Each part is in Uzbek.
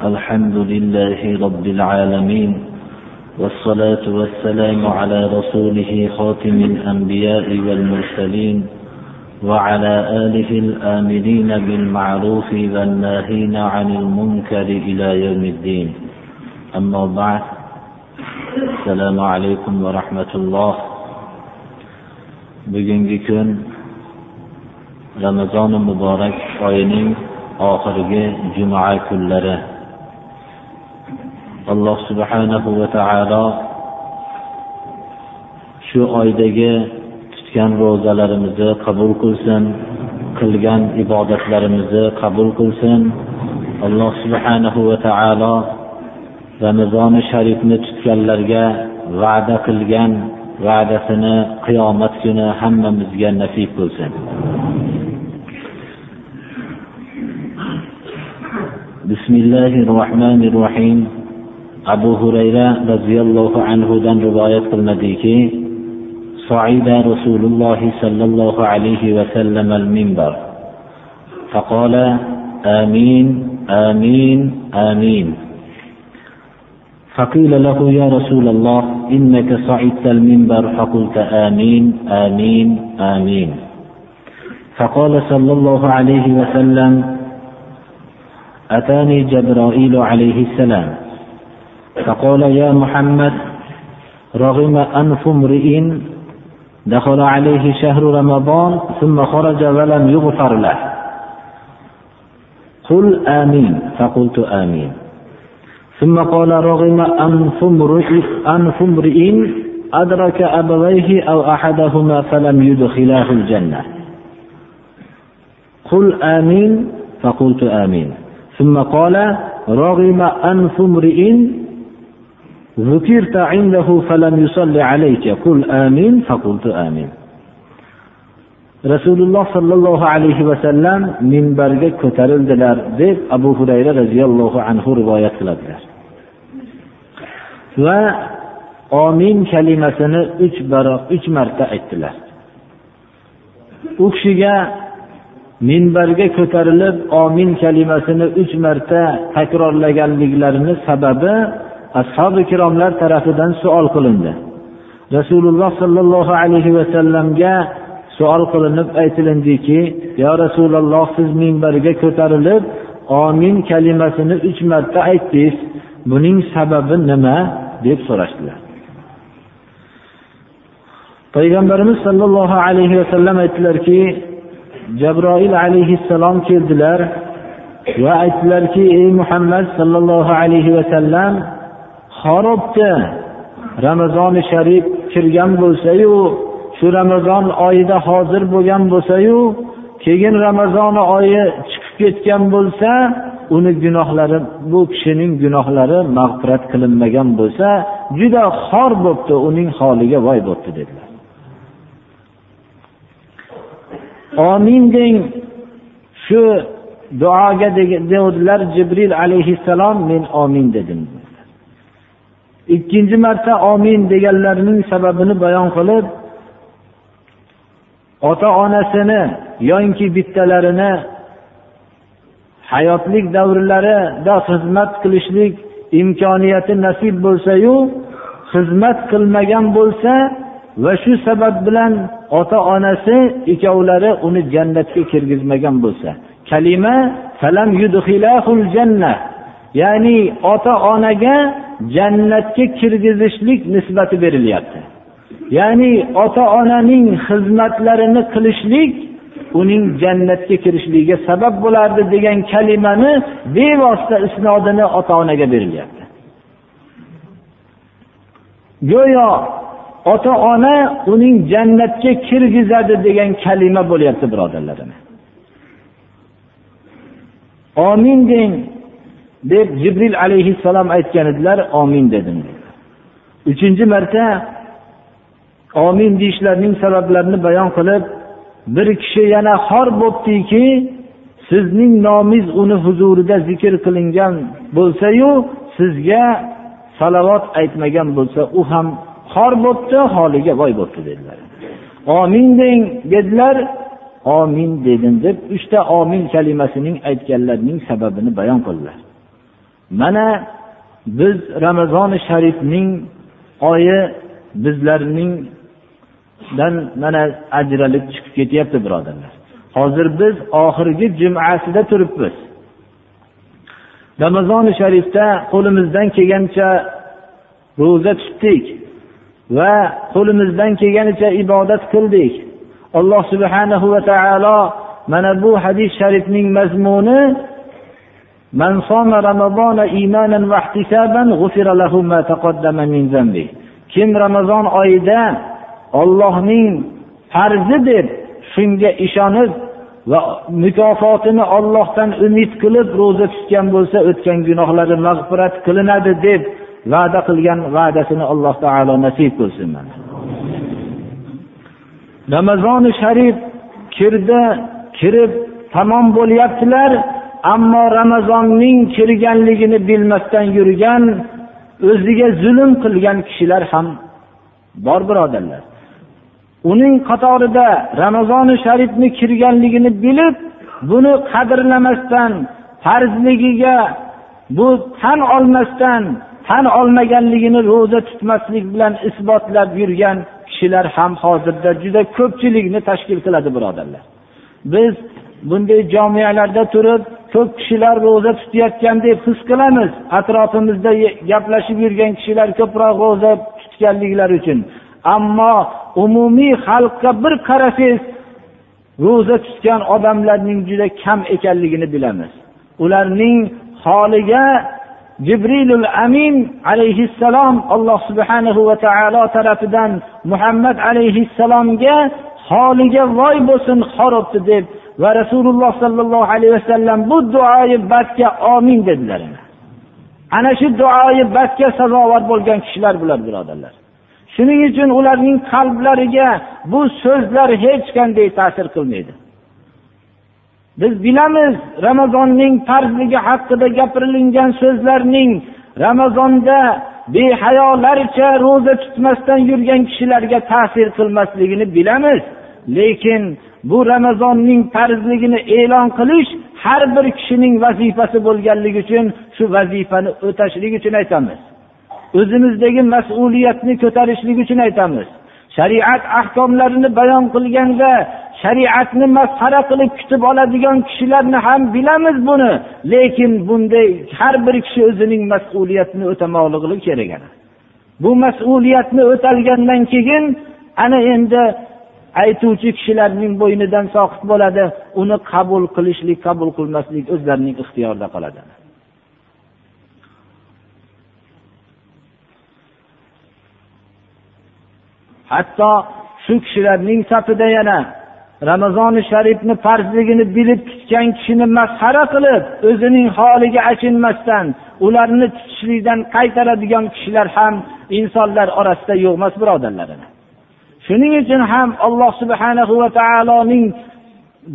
الحمد لله رب العالمين والصلاة والسلام على رسوله خاتم الأنبياء والمرسلين وعلى آله الآمرين بالمعروف والناهين عن المنكر إلى يوم الدين. أما بعد السلام عليكم ورحمة الله. bugungi kun ramazoni muborak oyining oxirgi juma kunlari alloh subhanahu va taolo shu oydagi tutgan ro'zalarimizni qabul qilsin qilgan ibodatlarimizni qabul qilsin alloh subhanahu va taolo ramazoni sharifni tutganlarga va'da qilgan va'dasini qiyomat kuni hammamizga nasib qilsin بسم الله الرحمن الرحيم abu hurayra roziyallohu anhudan rivoyat qilinadiki رسول الله صلى الله عليه وسلم المنبر فقال آمين آمين آمين فقيل له يا رسول الله إنك صعدت المنبر فقلت آمين آمين آمين فقال صلى الله عليه وسلم أتاني جبرائيل عليه السلام فقال يا محمد رغم أنف امرئ دخل عليه شهر رمضان ثم خرج ولم يغفر له. قل آمين. فقلت آمين. ثم قال رغم أنف امرئ أدرك أبويه أو أحدهما فلم يدخلاه الجنة. قل آمين. فقلت آمين. ثم قال رغم أنف امرئ ذكرت عنده فلم يصلي عليك قل آمين فقلت آمين rasululloh sollallohu alayhi vasallam minbarga ko'tarildilar deb abu hurayra roziyallohu anhu rivoyat qiladilar va omin kalimasini uch baro uch marta aytdilar u kishiga minbarga ko'tarilib omin kalimasini uch marta takrorlaganliklarini sababi ashobi ikromlar tarafidan savol qilindi. Rasululloh sollallohu alayhi vasallamga savol qilinib aytilindiki yo rasululloh siz minbarga ko'tarilib omin kalimasini uch marta aytdingiz. Buning sababi nima? deb so'rashdilar. Payg'ambarimiz sollallohu alayhi vasallam aytdilarki jabroil alayhissalom keldilar va aytdilarki ey muhammad sollallohu alayhi vasallam xorobdi ramazoni sharif kirgan bo'lsayu shu ramazon oyida hozir bo'lgan bo'lsayu keyin ramazon oyi chiqib ketgan bo'lsa uni gunohlari bu kishining gunohlari mag'firat qilinmagan bo'lsa juda xor bo'libdi uning holiga voy bo'libdi dedilar. Omin deng shu duoga dedilar jibril alayhissalom men omin dedim. Ikkinchi marta omin deganlarining sababini bayon qilib ota onasini yoinki bittalarini hayotlik davrlarida xizmat qilishlik imkoniyati nasib bo'lsayu xizmat qilmagan bo'lsa va shu sabab bilan ota onasi ikkovlari uni jannatga kirgizmagan bo'lsa. Kalima ya'ni ota onaga jannatga kirgizishlik nisbati berilyapti. Ya'ni ota onaning xizmatlarini qilishlik uning jannatga kirishligiga sabab bo'lardi degan kalimani bevosita isnodini ota onaga berilyapti. Go'yo ota ona uning jannatga kirgizadi degan kalima bo'lyapti birodarlarim. Omin deng deb jibril alayhissalom aytgan edilar omin dedim uchinchi marta omin deyishlarining sabablarini bayon qilib bir kishi yana xor bo'libdiki sizning nomingiz uni huzurida zikr qilingan bo'lsayu sizga salovat aytmagan bo'lsa u ham xor bo'libdi holiga voy bo'libdi dedilar. Omin deng dedilar. Omin dedim deb uchta omin kalimasining aytganlarining sababini bayon qildilar. Mana biz ramazoni sharifning oyi bizlarningdan mana ajralib chiqib ketyapti birodarlar. Hozir biz oxirgi jumasida turibmiz. Ramazoni sharifda qo'limizdan kelgancha ro'za tutdik va qo'limizdan kelganicha ibodat qildik. Alloh subhanahu va taolo mana bu hadis sharifning mazmuni من صام رمضان إيمانا واحتسابا غفر له ما تقدم من ذنبه kim ramazon oyida ollohning farzi deb shunga ishonib va mukofotini ollohdan umid qilib ro'za tutgan bo'lsa o'tgan gunohlari mag'firat qilinadi deb va'da qilgan va'dasini alloh taolo nasib qilsin mana ramazoni sharif kirdi kirib tamom bo'lyaptilar ammo ramazonning kirganligini bilmasdan yurgan o'ziga zulm qilgan kishilar ham bor birodarlar. Uning qatorida ramazoni sharifni kirganligini bilib buni qadrlamasdan farzligiga bu tan olmasdan tan olmaganligini ro'za tutmaslik bilan isbotlab yurgan kishilar ham hozirda juda ko'pchilikni tashkil qiladi birodarlar. Biz bunday jomiyalarda turib ko'p kishilar ro'za tutayotgan deb his qilamiz. Atrofimizda gaplashib yurgan kishilar ko'proq ro'za tutganliklari uchun. Ammo umumiy xalqqa bir qarasangiz ro'za tutgan odamlarning juda kam ekanligini bilamiz. Ularning holiga jibrilul amin alayhissalom alloh subhanahu va taolo tarafidan muhammad alayhissalomga holiga voy bo'lsin xorobdi deb va rasululloh sollallohu alayhi vasallam bu duoyi badga omin dedilar ana shu duoyi badga sazovor bo'lgan kishilar bular birodarlar. Shuning uchun ularning qalblariga bu so'zlar hech qanday ta'sir qilmaydi. Biz bilamiz ramazonning farzligi haqida gapirilingan so'zlarning ramazonda behayolarcha ro'za tutmasdan yurgan kishilarga ta'sir qilmasligini bilamiz. Lekin bu ramazonning farzligini e'lon qilish har bir kishining vazifasi bo'lganligi uchun shu vazifani o'tashlik uchun aytamiz. O'zimizdagi mas'uliyatni ko'tarishlik uchun aytamiz. Shariat ahkomlarini bayon qilganda shariatni masxara qilib kutib oladigan kishilarni ham bilamiz buni lekin bunday har bir kishi o'zining mas'uliyatini o'tamoqligi kerak bu mas'uliyatni o'talgandan keyin ana endi aytuvchi kishilarning bo'ynidan soqit bo'ladi. Uni qabul qilishlik qabul qilmaslik o'zlarining ixtiyorida qoladi. Hatto shu kishilarning safida yana ramazoni sharifni farzligini bilib tutgan kishini masxara qilib o'zining holiga achinmasdan ularni tutishlikdan qaytaradigan kishilar ham insonlar orasida yo'q emas birodarlarim. Shuning uchun ham alloh subhanahu va taoloning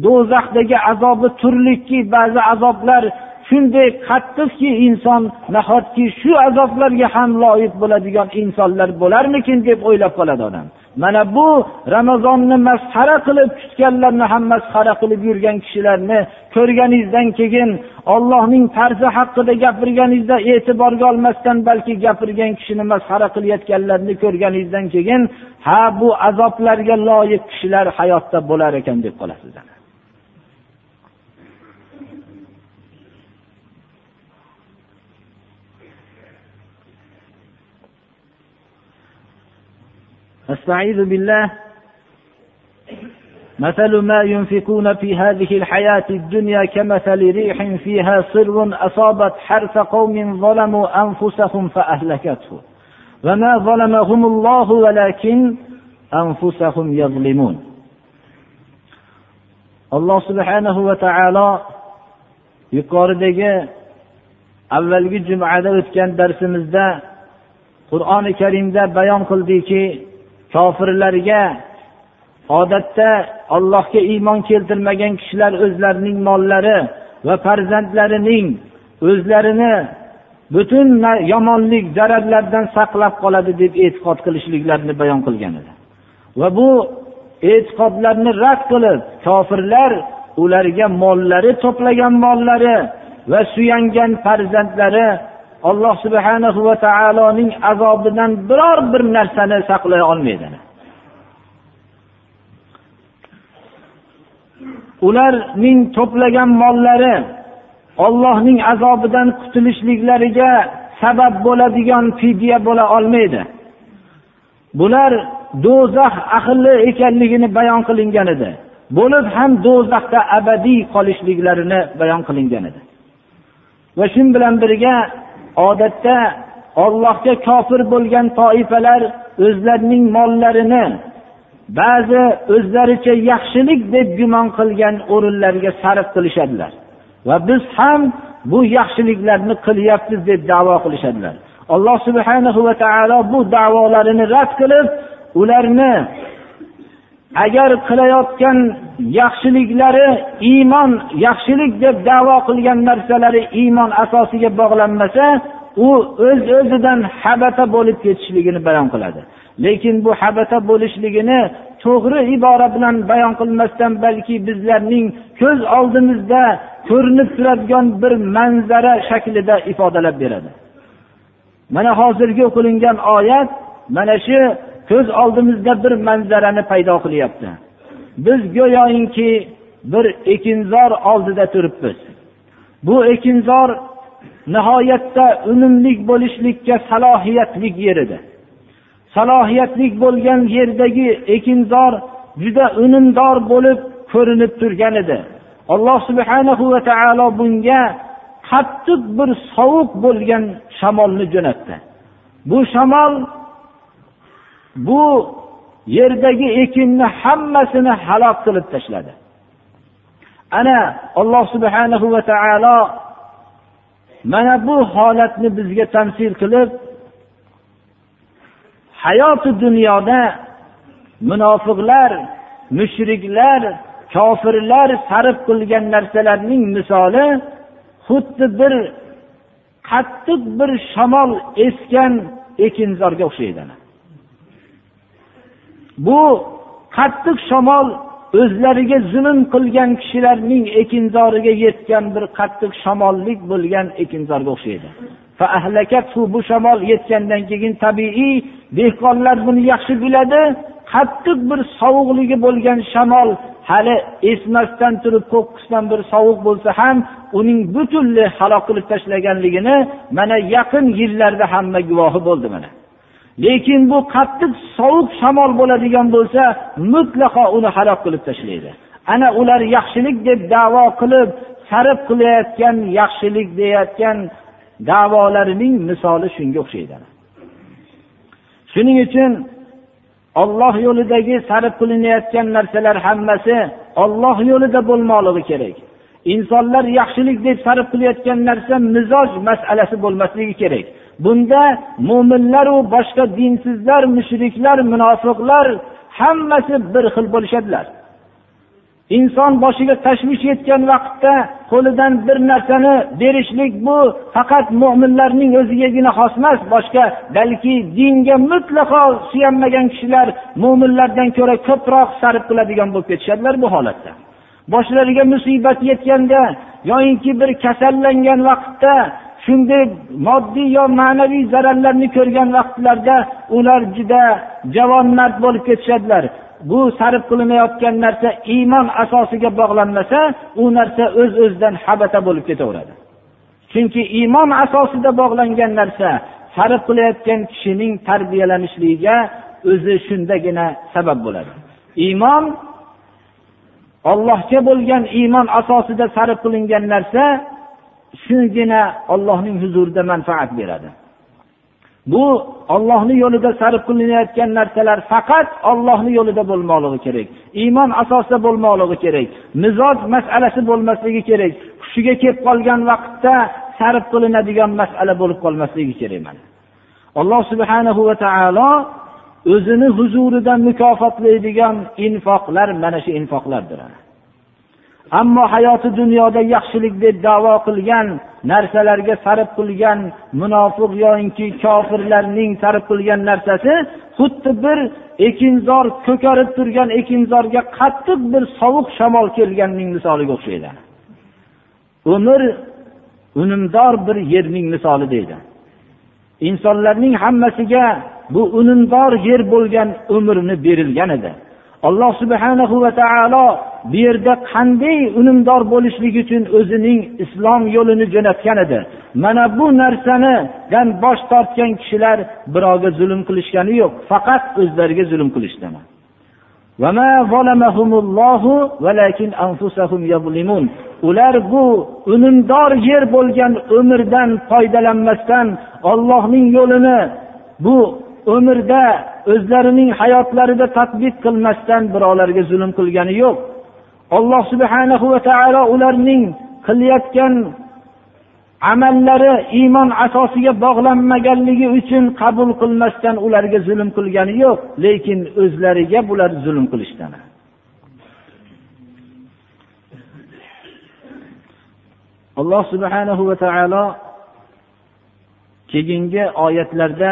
do'zaxdagi azobi turlikki ba'zi azoblar shunday qattiqki inson nahotki shu azoblarga ham loyiq bo'ladigan insonlar bo'larmikin deb o'ylab qoladi odam. Mana bu ramazonni masxara qilib kutganlarni ham masxara qilib yurgan kishilarni ko'rganingizdan keyin ollohning farzi haqida gapirganingizda e'tiborga olmasdan balki gapirgan kishini masxara qilayotganlarni ko'rganingizdan keyin ha bu azoblarga loyiq kishilar hayotda bo'lar ekan deb qolasiz أستعيذ بالله مثل ما ينفقون في هذه الحياة الدنيا كمثل ريح فيها صر أصابت حرث قوم ظلموا أنفسهم فأهلكته وما ظلمهم الله ولكن أنفسهم يظلمون alloh subhanahu va taolo yuqoridagi avvalgi jumada o'tgan darsimizda qur'oni karimda bayon qildiki kofirlarga odatda ollohga iymon keltirmagan kishilar o'zlarining mollari va farzandlarining o'zlarini butun yomonlik zararlardan saqlab qoladi deb e'tiqod qilishliklarini bayon qilgan edi. Va bu e'tiqodlarni rad qilib kofirlar ularga mollari to'plagan mollari va suyangan farzandlari alloh subhanahu va taoloning azobidan biror bir narsani saqlay olmaydi. Ularning to'plagan mollari ollohning azobidan qutulishliklariga sabab bo'ladigan fidya bo'la olmaydi. Bular do'zax ahli ekanligini bayon qilingan edi. Bo'lib ham do'zaxda abadiy qolishliklarini bayon qilingan edi. Va shu bilan birga odatda ollohga kofir bo'lgan toifalar o'zlarining mollarini ba'zi o'zlaricha yaxshilik deb gumon qilgan o'rinlarga sarf qilishadilar. Va biz ham bu yaxshiliklarni qilyapmiz deb davo qilishadilar. Alloh subhanahu va taolo bu davolarini rad qilib ularni agar qilayotgan yaxshiliklari iymon yaxshilik deb davo qilgan narsalari iymon asosiga bog'lanmasa u o'z öz o'zidan habata bo'lib ketishligini bayon qiladi. Lekin bu habata bo'lishligini to'g'ri ibora bilan bayon qilmasdan balki bizlarning ko'z oldimizda ko'rinib turadigan bir manzara shaklida ifodalab beradi. Mana hozirgi o'qilingan oyat mana shu ko'z oldimizda bir manzarani paydo qilyapti. Biz go'yoinki bir ekinzor oldida turibmiz. Bu ekinzor nihoyatda unumli bo'lishlikka salohiyatli yer edi salohiyatli bo'lgan yerdagi ekinzor juda unumdor bo'lib ko'rinib turgan edi. Alloh subhanahu va taolo bunga qattiq bir sovuq bo'lgan shamolni jo'natdi. Bu shamol bu yerdagi ekinni hammasini halok qilib tashladi. Ana alloh subhanahu va taolo mana bu holatni bizga tamsil qilib hayoti dunyoda munofiqlar mushriklar kofirlar sarf qilgan narsalarning misoli xuddi bir qattiq bir shamol esgan ekinzorga o'xshaydi bu qattiq shamol o'zlariga zulm qilgan kishilarning ekinzoriga yetgan bir qattiq shamollik bo'lgan ekinzorga o'xshaydi. Bu shamol yetgandan keyin tabiiy dehqonlar buni yaxshi biladi. Qattiq bir sovuqligi bo'lgan shamol hali esmasdan turib qo'qqisdan bir sovuq bo'lsa ham uning butunlay halok qilib tashlaganligini mana yaqin yillarda hamma guvohi bo'ldi mana. Lekin bu qattiq sovuq shamol bo'ladigan bo'lsa mutlaqo uni halok qilib tashlaydi. Ana ular yaxshilik deb davo qilib sarf qilayotgan yaxshilik deyayotgan davolarining misoli shunga o'xshaydi shuning uchun olloh yo'lidagi sarf qilinayotgan narsalar hammasi olloh yo'lida bo'lmoqligi kerak. Insonlar yaxshilik deb sarf qilayotgan narsa mizoj masalasi bo'lmasligi kerak. Bunda mo'minlaru boshqa dinsizlar mushriklar munofiqlar hammasi bir xil bo'lishadilar. Inson boshiga tashvish yetgan vaqtda qo'lidan bir narsani berishlik bu faqat mo'minlarning o'zigagina xos emas boshqa balki dinga mutlaqo suyanmagan kishilar mo'minlardan ko'ra ko'proq sarf qiladigan bo'lib ketishadilar bu holatda. Boshlariga musibat yetganda yoyinki bir kasallangan vaqtda shunday moddiy yo ma'naviy zararlarni ko'rgan vaqtlarda ular juda javonmard bo'lib ketishadilar. Bu sarf qilinayotgan narsa iymon asosiga bog'lanmasa u narsa o'z öz o'zidan habata bo'lib ketaveradi. Chunki iymon asosida bog'langan narsa sarf qilayotgan kishining tarbiyalanishligiga o'zi shundagina sabab bo'ladi. Iymon ollohga bo'lgan iymon asosida sarf qilingan narsa shugina ollohning huzurida manfaat beradi. Bu ollohni yo'lida sarf qilinayotgan narsalar faqat ollohni yo'lida bo'lmoqligi kerak. Iymon asosida bo'lmoqligi kerak. Mizoj masalasi bo'lmasligi kerak. Hushiga kelib qolgan vaqtda sarf qilinadigan masala bo'lib qolmasligi kerak mana alloh subhanahu va taolo o'zini huzurida mukofotlaydigan infoqlar mana shu infoqlardir. Ammo hayoti dunyoda yaxshilik deb davo qilgan narsalarga sarf qilgan munofiq yoinki kofirlarning sarf qilgan narsasi xuddi bir ekinzor ko'karib turgan ekinzorga qattiq bir sovuq shamol kelganning misoliga o'xshaydi. Umr unumdor bir yerning misoli deydi. Insonlarning hammasiga bu unumdor yer bo'lgan umrni berilgan edi. Alloh subhanahu va taolo bu yerda qanday unumdor bo'lishlik uchun o'zining islom yo'lini jo'natgan edi. Mana bu narsanidan bosh tortgan kishilar birovga zulm qilishgani yo'q faqat o'zlariga zulm qilishdi ular bu unumdor yer bo'lgan umrdan foydalanmasdan ollohning yo'lini bu umrda o'zlarining hayotlarida tadbiq qilmasdan birovlarga zulm qilgani yo'q. Alloh subhanahu va taolo ularning qilayotgan amallari iymon asosiga bog'lanmaganligi uchun qabul qilmasdan ularga zulm qilgani yo'q lekin o'zlariga bular zulm qilishdi alloh subhanahu va taolo keyingi oyatlarda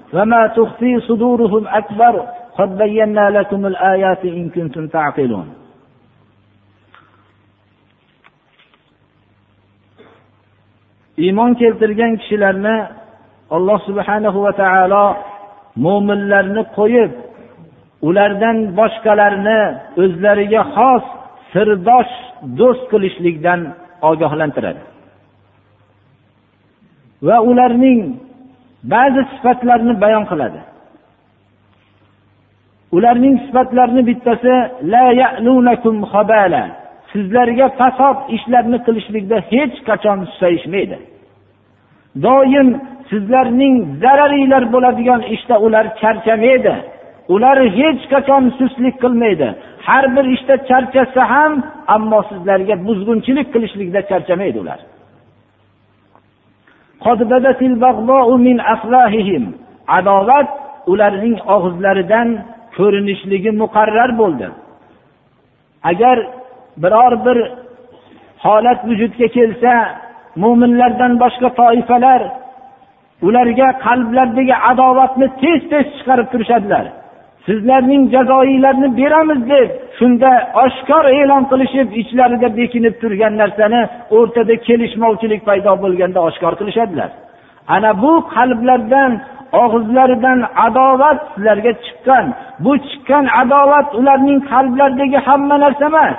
iymon keltirgan kishilarni alloh subhanahu va taolo mo'minlarni qo'yib ulardan boshqalarni o'zlariga xos sirdosh do'st qilishlikdan ogohlantiradi va ularning ba'zi sifatlarni bayon qiladi. Ularning sifatlarini bittasi sizlarga fasod ishlarni qilishlikda hech qachon susayishmaydi. Doim sizlarning zararinglar bo'ladigan ishda ular charchamaydi. Ular hech qachon sustlik qilmaydi. Har bir ishda charchasa ham ammo sizlarga buzg'unchilik qilishlikda charchamaydi ular. Adovat ularning og'izlaridan ko'rinishligi muqarrar bo'ldi. Agar biror bir holat vujudga kelsa mo'minlardan boshqa toifalar ularga qalblaridagi adovatni tez tez chiqarib turishadilar. Sizlarning jazoinglarni beramiz deb shunda oshkor e'lon qilishib ichlarida bekinib turgan narsani o'rtada kelishmovchilik paydo bo'lganda oshkor qilishadilar. Ana bu qalblardan og'izlaridan adovat sizlarga chiqqan. Bu chiqqan adovat ularning qalblaridagi hamma narsa emas.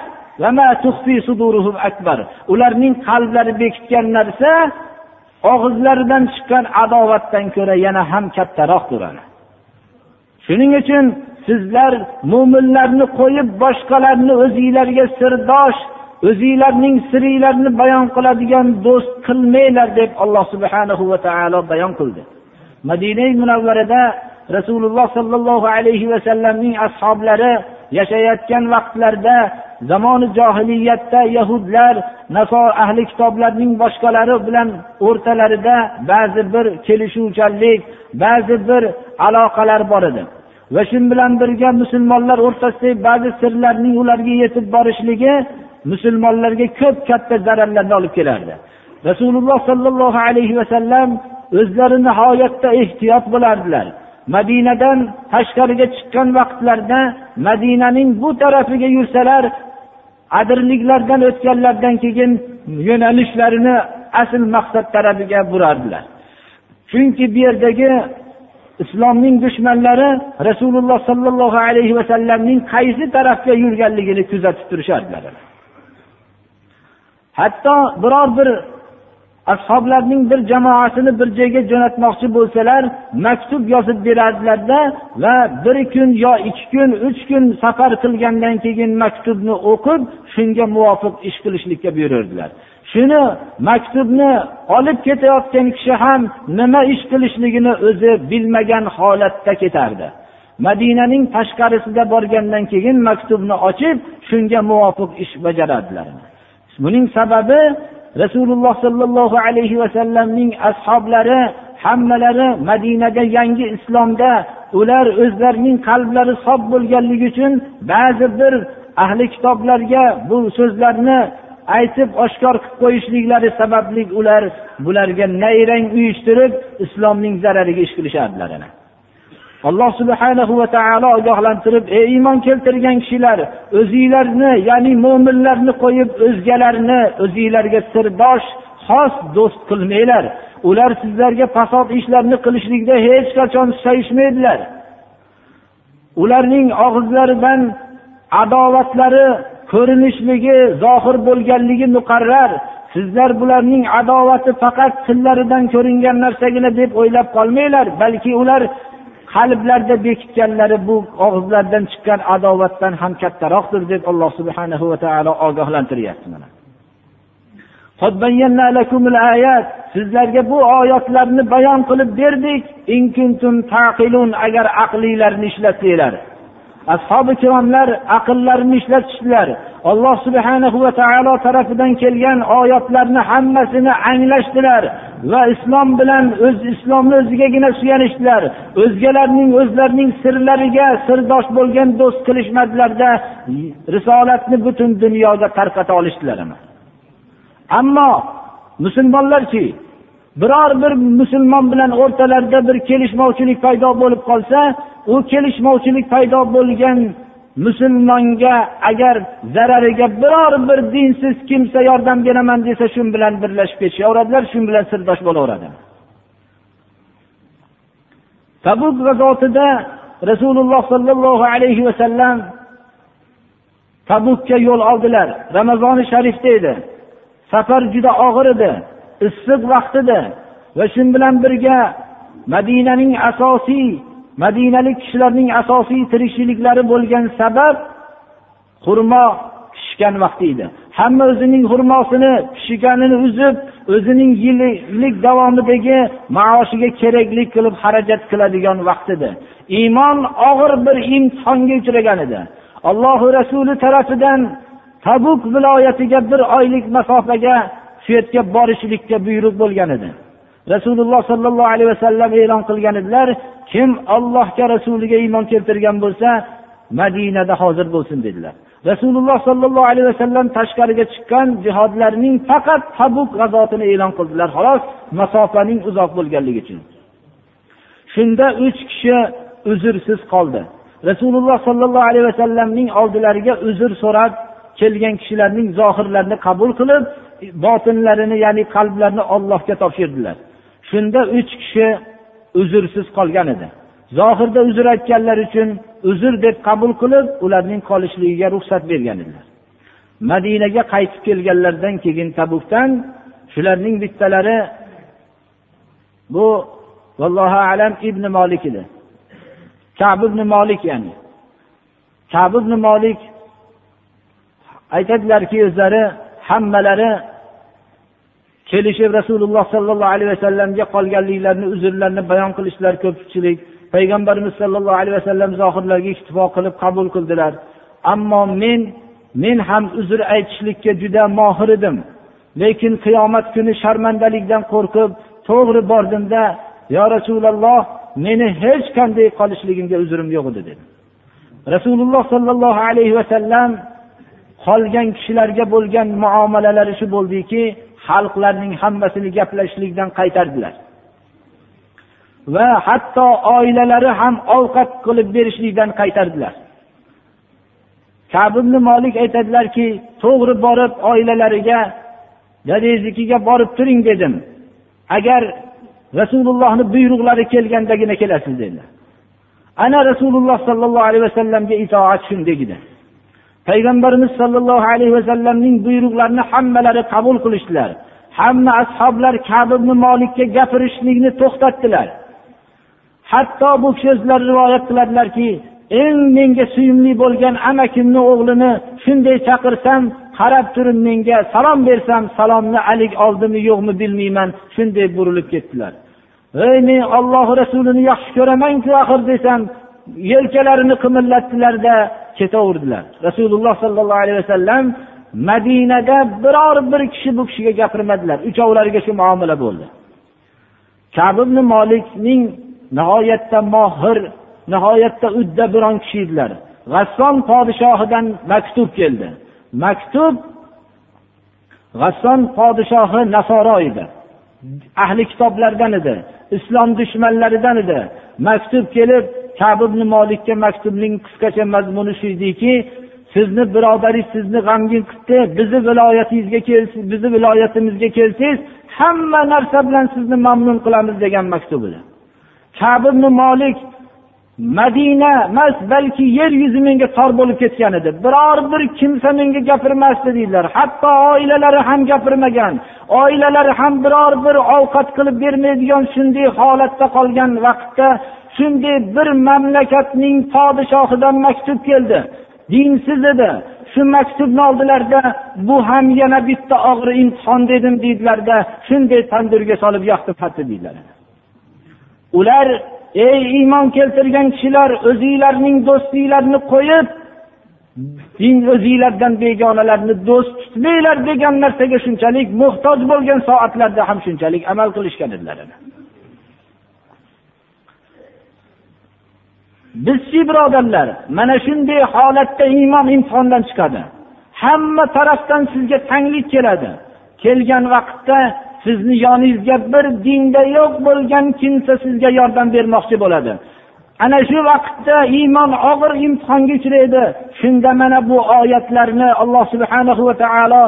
Ularning qalblari bekitgan narsa og'izlaridan chiqqan adovatdan ko'ra yana ham kattaroqdir shuning uchun sizlar mo'minlarni qo'yib boshqalarni o'zinglarga sirdosh o'zinglarning siringlarni bayon qiladigan do'st qilmanglar deb alloh subhanahu va taolo bayon qildi. Madina munavvarada rasululloh sollallohu alayhi vasallamning ashoblari yashayotgan vaqtlarida zamoni johiliyatda yahudlar naso ahli kitoblarning boshqalari bilan o'rtalarida ba'zi bir kelishuvchanlik ba'zi bir aloqalar bor edi. Va shu bilan birga musulmonlar o'rtasidagi ba'zi sirlarning ularga yetib borishligi musulmonlarga ko'p katta zararlarni olib kelardi. Rasululloh sollallohu alayhi vasallam o'zlari nihoyatda ehtiyot bo'lardilar. Madinadan tashqariga chiqqan vaqtlarida madinaning bu tarafiga yursalar adirliklardan o'tganlaridan keyin yo'nalishlarini asl maqsad tarafiga burardilar. Chunki bu yerdagi islomning dushmanlari rasululloh sollallohu alayhi vasallamning qaysi tarafga yurganligini kuzatib turishardilar. Hatto biror bir ashoblarning bir jamoasini bir joyga jo'natmoqchi bo'lsalar maktub yozib berardilarda va bir kun yo ikki kun uch kun safar qilgandan keyin maktubni o'qib shunga muvofiq ish qilishlikka buyurardilar shuni maktubni olib ketayotgan kishi ham nima ish qilishligini o'zi bilmagan holatda ketardi. Madinaning tashqarisiga borgandan keyin maktubni ochib shunga muvofiq ish bajaradilar. Buning sababi rasululloh sollallohu alayhi vasallamning ashoblari hammalari madinaga yangi islomda ular o'zlarining qalblari sof bo'lganligi uchun ba'zi bir ahli kitoblarga bu so'zlarni aytib oshkor qilib qo'yishliklari sababli ular bularga nayrang uyushtirib islomning zarariga ish qilishardilar alloh subhanahu va taolo ogohlantirib ey iymon keltirgan kishilar o'zinglarni ya'ni mo'minlarni qo'yib o'zgalarni o'zinglarga sirdosh xos do'st qilmanglar. Ular sizlarga fasod ishlarni qilishlikda hech qachon susayishmaydilar ularning og'izlaridan adovatlari ko'rinishligi zohir bo'lganligi muqarrar. Sizlar bularning adovati faqat tillaridan ko'ringan narsagina deb o'ylab qolmanglar balki ular qalblarda bekitganlari bu og'izlaridan chiqqan adovatdan ham kattaroqdir deb alloh subhanahu va taolo ogohlantiryapti mana. Sizlarga bu oyatlarni bayon qilib berdik. Agar aqlinglarni ishlatsanglar. Ashobi ikromlar aqllarini ishlatishdilar alloh subhanahu va taolo tarafidan kelgan oyatlarni hammasini anglashdilar va islom bilan o'z islomni o'zigagina suyanishdilar. O'zgalarning o'zlarining sirlariga sirdosh bo'lgan do'st qilishmadilarda risolatni butun dunyoga tarqata olishdilar ammo musulmonlarki biror bir musulmon bilan o'rtalarida bir kelishmovchilik paydo bo'lib qolsa u kelishmovchilik paydo bo'lgan musulmonga agar zarariga biror bir dinsiz kimsa yordam beraman desa shu bilan birlashib ketishaveradilar shu bilan sirdosh bo'laveradi. Tabuk g'azotida rasululloh sollallohu alayhi vasallam tabukka yo'l oldilar. Ramazoni sharifda edi. Safar juda og'ir edi issiq vaqt edi va shu bilan birga madinaning asosiy madinalik kishilarning asosiy tirikchiliklari bo'lgan sabab xurmo pishgan vaqti edi. Hamma o'zining xurmosini pishganini uzib o'zining yillik davomidagi maoshiga kerakli qilib xarajat qiladigan vaqt edi. Iymon og'ir bir imtihonga uchragan edi. Allohu rasuli tarafidan tabuk viloyatiga bir oylik masofaga shu yerga borishlikka buyruq bo'lgan edi. Rasululloh sollallohu alayhi vasallam e'lon qilgan edilar kim allohga rasuliga iymon keltirgan bo'lsa madinada hozir bo'lsin dedilar. Rasululloh sollallohu alayhi vasallam tashqariga chiqqan jihodlarning faqat tabuk g'azotini e'lon qildilar. Xolos masofaning uzoq bo'lganligi uchun. Shunda uch kishi uzrsiz qoldi. Rasululloh sollallohu alayhi vasallamning oldilariga uzr so'rab kelgan kishilarning zohirlarini qabul qilib botinlarini ya'ni qalblarini ollohga topshirdilar. Shunda uch kishi uzrsiz qolgan edi. Zohirda uzr aytganlar uchun uzr deb qabul qilib ularning qolishligiga ruxsat bergan edilar. Madinaga qaytib kelganlaridan keyin tabukdan shularning bittalari bu vallohu alam ibn molik edi. Kab ibn molik ya'ni. Kab ibn molik aytadilarki o'zlari hammalari kelishib rasululloh sollallohu alayhi vasallamga qolganliklarini uzrlarini bayon qilishdilar ko'pchilik. Payg'ambarimiz sollallohu alayhi vasallam zohirlarga iktifo qilib qabul qildilar. Ammo men men ham uzr aytishlikka juda mohir edim. Lekin qiyomat kuni sharmandalikdan qo'rqib to'g'ri bordimda yo rasululloh meni hech qanday qolishligimga uzrim yo'q edi dedi. Rasululloh sollallohu alayhi vasallam qolgan kishilarga bo'lgan muomalalari shu bo'ldiki xalqlarning hammasini gaplashishlikdan qaytardilar. Va hatto oilalari ham ovqat qilib berishlikdan qaytardilar. Kabibni molik aytadilarki to'g'ri borib oilalariga dadangiznikiga borib turing dedim. Agar rasulullohni buyruqlari kelgandagina kelasiz dedilar. Ana rasululloh sollallohu alayhi vasallamga itoat shunday payg'ambarimiz sollallohu alayhi vasallamning buyruqlarini hammalari qabul qilishdilar. Hamma ashoblar kabi molikka gapirishlikni to'xtatdilar. Hatto bu kishi o'zlari rivoyat qiladilarki eng menga suyumli bo'lgan amakimni o'g'lini shunday chaqirsam qarab turib menga salom bersam salomni alik oldimi yo'qmi bilmayman shunday burilib ketdilar. Ey men ollohi rasulini yaxshi ko'ramanku axir desam yelkalarini qimillatdilarda ketaverdilar. Rasululloh sollallohu alayhi vasallam madinada biror bir kishi bu kishiga gapirmadilar. Uchovlariga shu muomala bo'ldi. Kab ibn molikning nihoyatda mohir nihoyatda udda biron kishi edilar. G'asson podshohidan maktub keldi. Maktub g'asson podshohi nasoro edi. Ahli kitoblardan edi islom dushmanlaridan edi. Maktub kelib kab ibn molikka maktubning qisqacha mazmuni shu ediki sizni birodaringiz sizni g'amgin qildi bizni viloyatingizga kelsiz bizni viloyatimizga kelsangiz hamma narsa bilan sizni mamnun qilamiz degan maktub edi. Kab ibn molik madina emas balki yer yuzi menga tor bo'lib ketgan edi. Biror bir kimsa menga gapirmasdi deydilar. Hatto oilalari ham gapirmagan. Oilalari ham biror bir ovqat qilib bermaydigan shunday holatda qolgan vaqtda shunday bir mamlakatning podshohidan maktub keldi. Dinsiz edi. Shu maktubni oldilarda bu ham yana bitta og'ir imtihon dedim deydilarda shunday tandirga solib yoqdi hatto deydilar. Ular ey iymon keltirgan kishilar o'zinglarning do'stinglarni qo'yib din o'zinglardan begonalarni do'st tutmanglar degan narsaga shunchalik muhtoj bo'lgan soatlarda ham shunchalik amal qilishgan edilar. Bizchi birodarlar mana shunday holatda iymon imtihondan chiqadi. Hamma tarafdan sizga tanglik keladi. Kelgan vaqtda sizni yoningizga bir dinda yo'q bo'lgan kimsa sizga yordam bermoqchi bo'ladi. Ana shu vaqtda iymon og'ir imtihonga uchraydi. Shunda mana bu oyatlarni alloh subhanahu va taolo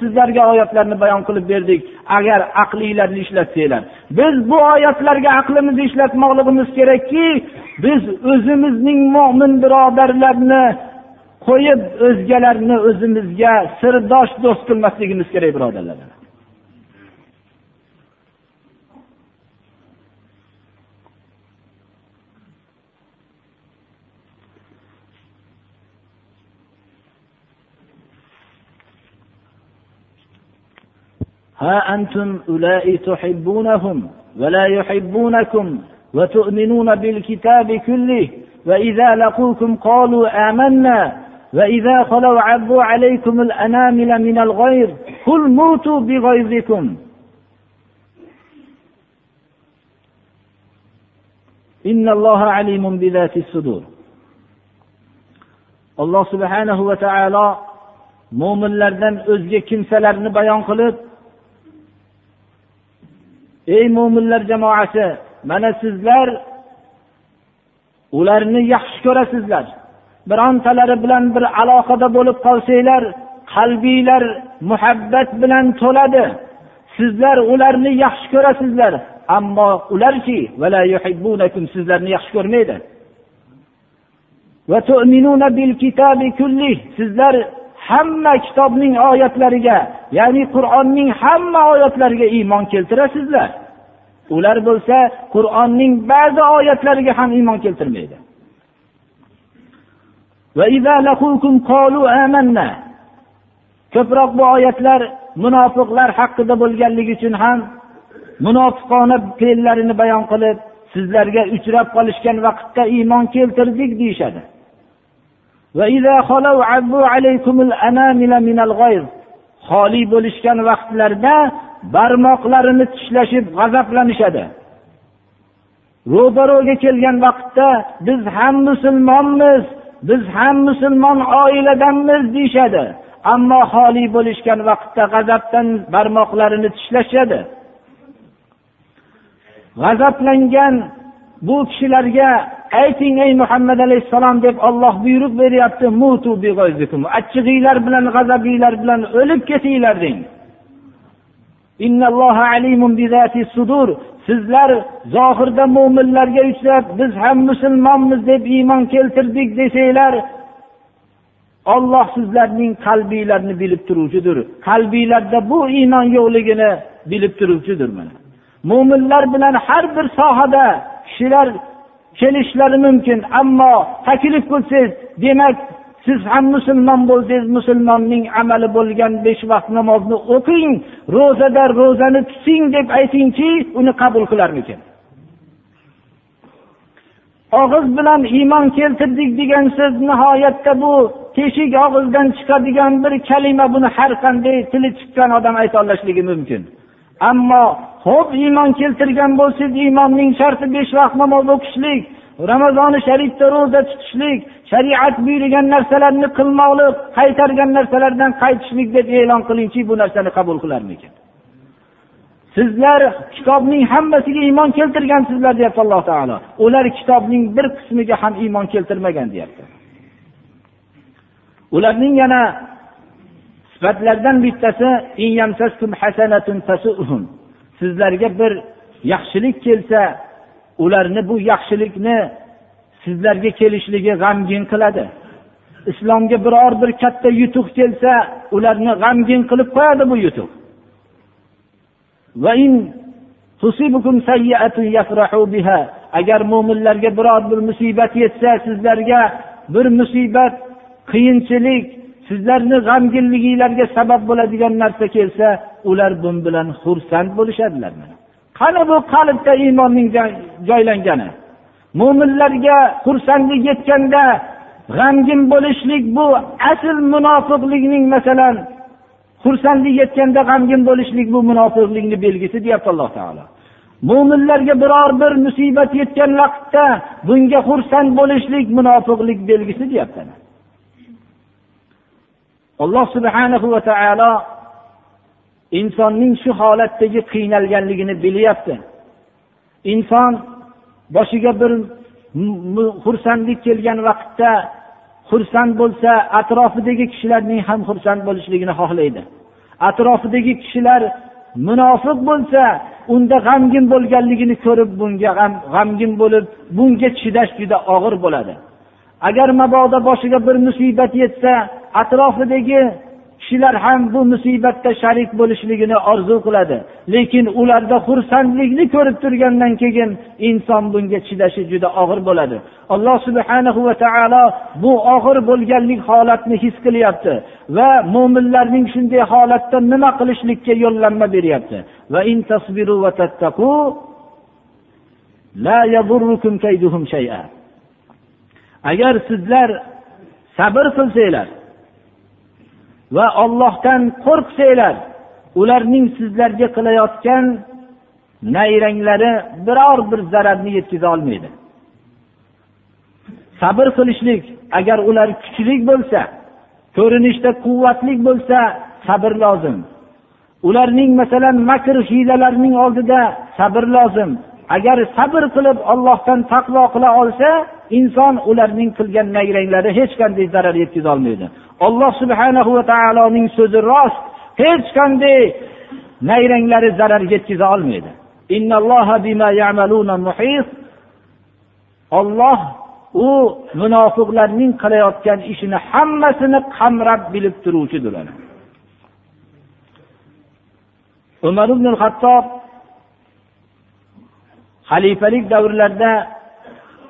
sizlarga oyatlarni bayon qilib berdik. Agar aqlinglarni ishlatsanglar. Biz bu oyatlarga aqlimizni ishlatmoqligimiz kerakki biz o'zimizning mo'min birodarlarni qo'yib o'zgalarni o'zimizga sirdosh do'st qilmasligimiz kerak birodarlar. ha antum ulai tuhibbunahum va la yuhibbunakum va tu'minuna bil kitabi kullih va idza laqukum qalu amanna va idza khalaw abbu alaykum al anamila min al ghayr qul mutu bi ghayzikum alloh subhanahu va taolo mo'minlardan o'zga kimsalarni bayon qilib ey mo'minlar jamoasi mana sizlar ularni yaxshi ko'rasizlar. Birontalari bilan bir aloqada bo'lib qolsanglar qalbinglar muhabbat bilan to'ladi. Sizlar ularni yaxshi ko'rasizlar ammo ularchi sizlarni yaxshi ko'rmaydi. Sizlar hamma kitobning oyatlariga ya'ni qur'onning hamma oyatlariga iymon keltirasizlar. Ular bo'lsa qur'onning ba'zi oyatlariga ham iymon keltirmaydi. Ko'proq bu oyatlar munofiqlar haqida bo'lganligi uchun ham munofiqona fe'llarini bayon qilib sizlarga uchrab qolishgan vaqtda iymon keltirdik deyishadi. Xoli bo'lishgan vaqtlarda barmoqlarini tishlashib g'azablanishadi. Ro'baro'ga kelgan vaqtda biz ham musulmonmiz biz ham musulmon oiladanmiz deyishadi. Ammo xoli bo'lishgan vaqtda g'azabdan barmoqlarini tishlashadi. G'azablangan bu kishilarga ayting ey muhammad alayhissalom deb olloh buyruq beryapti. Achchig'inglar bilan g'azabinglar bilan o'lib ketinglar deng. Sizlar zohirda mo'minlarga uchrab biz ham musulmonmiz deb iymon keltirdik desanglar olloh sizlarning qalbinglarni bilib turuvchidir. Qalbinglarda bu iymon yo'qligini bilib turuvchidir mana. Mo'minlar bilan har bir sohada kishilar kelishlari mumkin ammo taklif qilsangiz demak siz ham musulmon bo'lsangiz musulmonning amali bo'lgan besh vaqt namozni o'qing ro'zada ro'zani tuting deb aytingki uni qabul qilarmikin? Og'iz bilan iymon keltirdik degan so'z nihoyatda bu teshik og'izdan chiqadigan bir kalima buni har qanday tili chiqqan odam aytolishligi mumkin. Ammo ho'p iymon keltirgan bo'lsangiz iymonning sharti besh vaqt namoz o'qishlik ramazoni sharifda ro'za tutishlik shariat buyurgan narsalarni qilmoqlik qaytargan narsalardan qaytishlik deb e'lon qilingchi bu narsani qabul qilarmikan sizlar kitobning hammasiga iymon keltirgansizlar deyapti alloh taolo. Ular kitobning bir qismiga ham iymon keltirmagan deyapti. Ularning yana sifatlardan bittasi sizlarga bir yaxshilik kelsa ularni bu yaxshilikni sizlarga kelishligi g'amgin qiladi. Islomga biror bir katta yutuq kelsa ularni g'amgin qilib qo'yadi bu yutuq. Agar mo'minlarga biror bir musibat yetsa sizlarga bir musibat qiyinchilik sizlarni g'amginliginglarga sabab bo'ladigan narsa kelsa ular bun bilan xursand bo'lishadilar qani bu qalbda iymonning joylangani mo'minlarga xursandlik yetganda g'amgin bo'lishlik bu asl munofiqlikning masalan xursandlik yetganda g'amgin bo'lishlik bu munofiqlikni belgisi deyapti alloh taolo. Mo'minlarga biror bir musibat yetgan vaqtda bunga xursand bo'lishlik munofiqlik belgisi deyapti alloh subhanahu va taolo insonning shu holatdagi qiynalganligini bilyapti. Inson boshiga bir xursandlik kelgan vaqtda xursand bo'lsa atrofidagi kishilarning ham xursand bo'lishligini xohlaydi. Atrofidagi kishilar munofiq bo'lsa unda g'amgin bo'lganligini ko'rib bunga g'amgin bo'lib bunga chidash juda og'ir bo'ladi. Agar mabodo boshiga bir musibat yetsa atrofidagi kishilar ham bu musibatda sharik bo'lishligini orzu qiladi. Lekin ularda xursandlikni ko'rib turgandan keyin inson bunga chidashi juda og'ir bo'ladi. Alloh subhana va taolo bu og'ir bo'lganlik holatni his qilyapti va mo'minlarning shunday holatda nima qilishlikka yo'llanma beryapti. Agar sizlar sabr qilsanglar va ollohdan qo'rqsanglar ularning sizlarga qilayotgan nayranglari biror bir zararni yetkaza olmaydi. Sabr qilishlik agar ular kuchli bo'lsa ko'rinishda quvvatli bo'lsa sabr lozim. Ularning masalan makr hiylalarining oldida sabr lozim. Agar sabr qilib ollohdan taqvo qila olsa inson ularning qilgan nayranglari hech qanday zarar yetkaza olmaydi alloh subhana va taoloning so'zi rost. Hech qanday nayranglari zarar yetkaza olmaydi. Olloh u munofiqlarning qilayotgan ishini hammasini qamrab bilib turuvchidir umar ibn hattob xalifalik davrlarida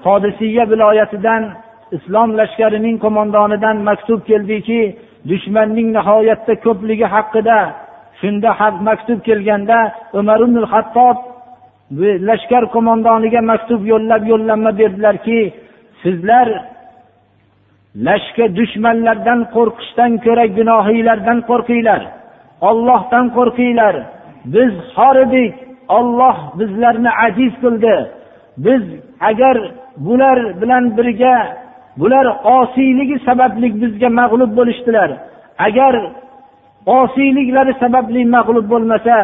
qodisiya viloyatidan islom lashkarining qo'mondonidan maktub keldiki dushmanning nihoyatda ko'pligi haqida shunda maktub kelganda umar ibn hattob lashkar qo'mondoniga maktub yo'llab yo'llanma berdilarki sizlar lashkar dushmanlardan qo'rqishdan ko'ra gunohiylardan qo'rqinglar ollohdan qo'rqinglar biz xor edik. Olloh bizlarni aziz qildi. Biz agar bular bilan birga bular osiyligi sababli bizga mag'lub bo'lishdilar. Agar osiyliklari sababli mag'lub bo'lmasa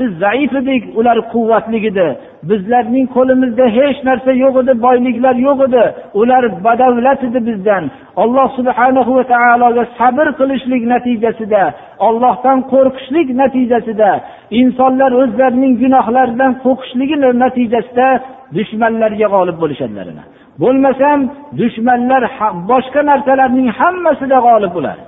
biz zaif edik ular quvvatli edi bizlarning qo'limizda hech narsa yo'q edi boyliklar yo'q edi. Ular badavlat edi bizdan. Alloh subhana va taologa sabr qilishlik natijasida ollohdan qo'rqishlik natijasida insonlar o'zlarining gunohlaridan qo'rqishligi natijasida dushmanlarga g'olib bo'lishadilar bo'lmasam dushmanlar boshqa narsalarning hammasida g'olib bo'ladi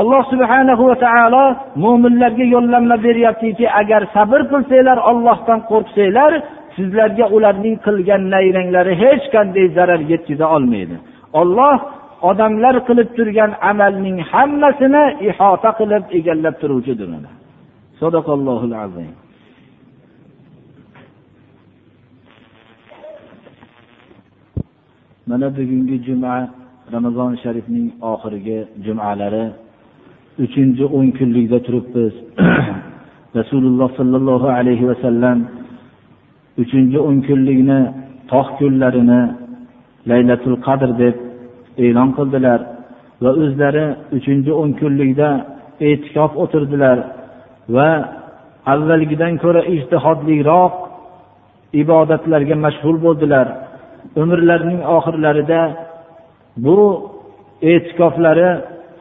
alloh subhana va taolo mo'minlarga yo'llanma beryaptiki agar sabr qilsanglar ollohdan qo'rqsanglar sizlarga ularning qilgan nayranglari hech qanday zarar yetkaza olmaydi. Olloh odamlar qilib turgan amalning hammasini ihota qilib egallab turuvchidir azim. Mana bugungi juma ramazon sharifning oxirgi jumalari uchinchi o'n kunlikda turibmiz. Rasululloh sollallohu alayhi vasallam uchinchi o'n kunlikni tog' kunlarini laylatul qadr deb e'lon qildilar va o'zlari uchinchi o'n kunlikda e'tikof o'tirdilar va avvalgidan ko'ra ijtihodliroq ibodatlarga mashg'ul bo'ldilar. Umrlarining oxirlarida bu e'tikoflari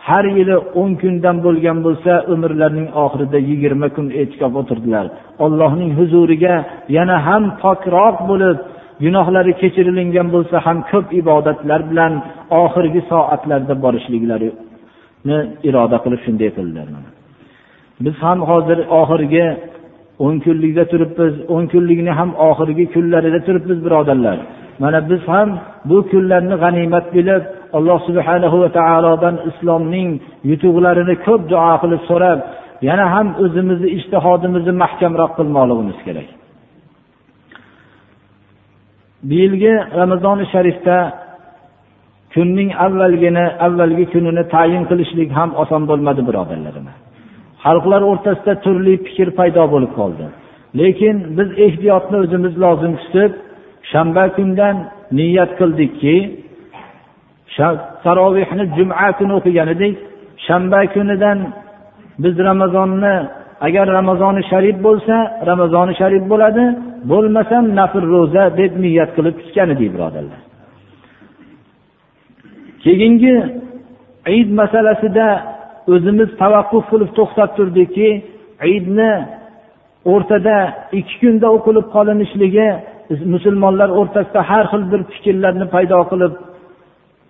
har yili o'n kundan bo'lgan bo'lsa umrlarining oxirida yigirma kun e'tikof o'tirdilar. Allohning huzuriga yana ham pokroq bo'lib gunohlari kechirilingan bo'lsa ham ko'p ibodatlar bilan oxirgi soatlarda borishliklarini iroda qilib shunday qildilar biz ham hozir oxirgi o'n kunlikda turibmiz o'n kunlikni ham oxirgi kunlarida turibmiz birodarlar. Mana biz ham bu kunlarni g'animat bilib alloh subhanahu va taolodan islomning yutuqlarini ko'p duo qilib so'rab yana ham o'zimizni ishtihodimizni mahkamroq qilmoqligimiz kerak. Bu yilgi ramazoni sharifda kunning avvalgini avvalgi kunini tayin qilishlik ham oson bo'lmadi birodarlarim xalqlar o'rtasida turli fikr paydo bo'lib qoldi. Lekin biz ehtiyotni o'zimiz lozim tutib shanba kundan niyat qildikki tarovehni juma kuni o'qigan edik shanba kunidan biz ramazonni agar ramazoni sharif bo'lsa ramazoni sharif bo'ladi bo'lmasam nafr ro'za deb niyat qilib tutgan edik birodarlar. Keyingi id masalasida o'zimiz tavaqquf qilib to'xtab turdikki idni o'rtada ikki kunda o'qilib qolinishligi musulmonlar o'rtasida har xil bir fikrlarni paydo qilib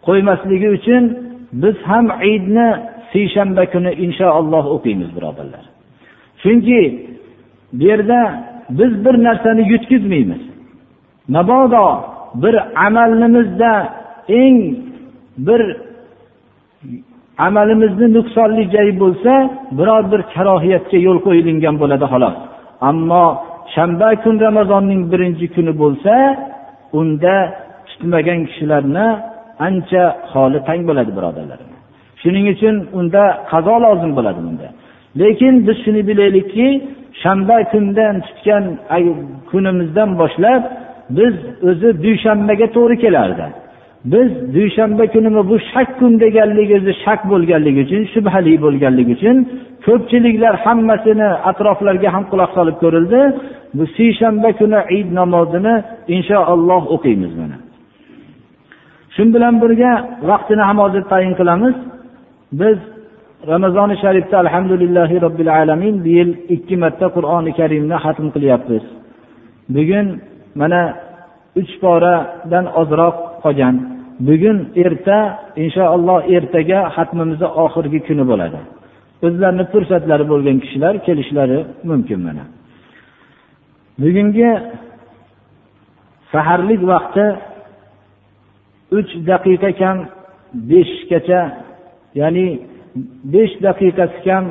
qo'ymasligi uchun biz ham idni seshanba kuni inshaalloh o'qiymiz birodarlar. Chunki bu yerda biz bir narsani yutkazmaymiz mabodo bir amalimizda eng bir amalimizni nuqsonli joy bo'lsa biror bir karohiyatga yo'l qo'yilingan bo'ladi xolos. Ammo shanba kun ramazonning birinchi kuni bo'lsa unda tutmagan kishilarni ancha holi tang bo'ladi birodarlar shuning uchun unda qazo lozim bo'ladi bunda. Lekin biz shuni bilaylikki shanba kundan tutgan kunimizdan boshlab biz o'zi dushanbaga to'g'ri kelardi. Biz dushanba kunimi bu shak kun deganligi o'zi shak bo'lganligi uchun shubhali bo'lganligi uchun ko'pchiliklar hammasini atroflarga ham quloq solib ko'rildi. Bu seshanba kuni id namozini inshaalloh o'qiymiz mana. Shu bilan birga vaqtini ham hozir tayin qilamiz. Biz ramazoni sharifda alhamdulillahi robbil alamin bu yil ikki marta qur'oni karimni hatm qilyapmiz. Bugun mana uch poradan ozroq qolgan. Bugun erta inshaalloh ertaga hatmimizni oxirgi kuni bo'ladi. O'zlarini fursatlari bo'lgan kishilar kelishlari mumkin mana. Bugungi saharlik vaqti uch daqiqa kam beshgacha ya'ni besh daqiqasi kam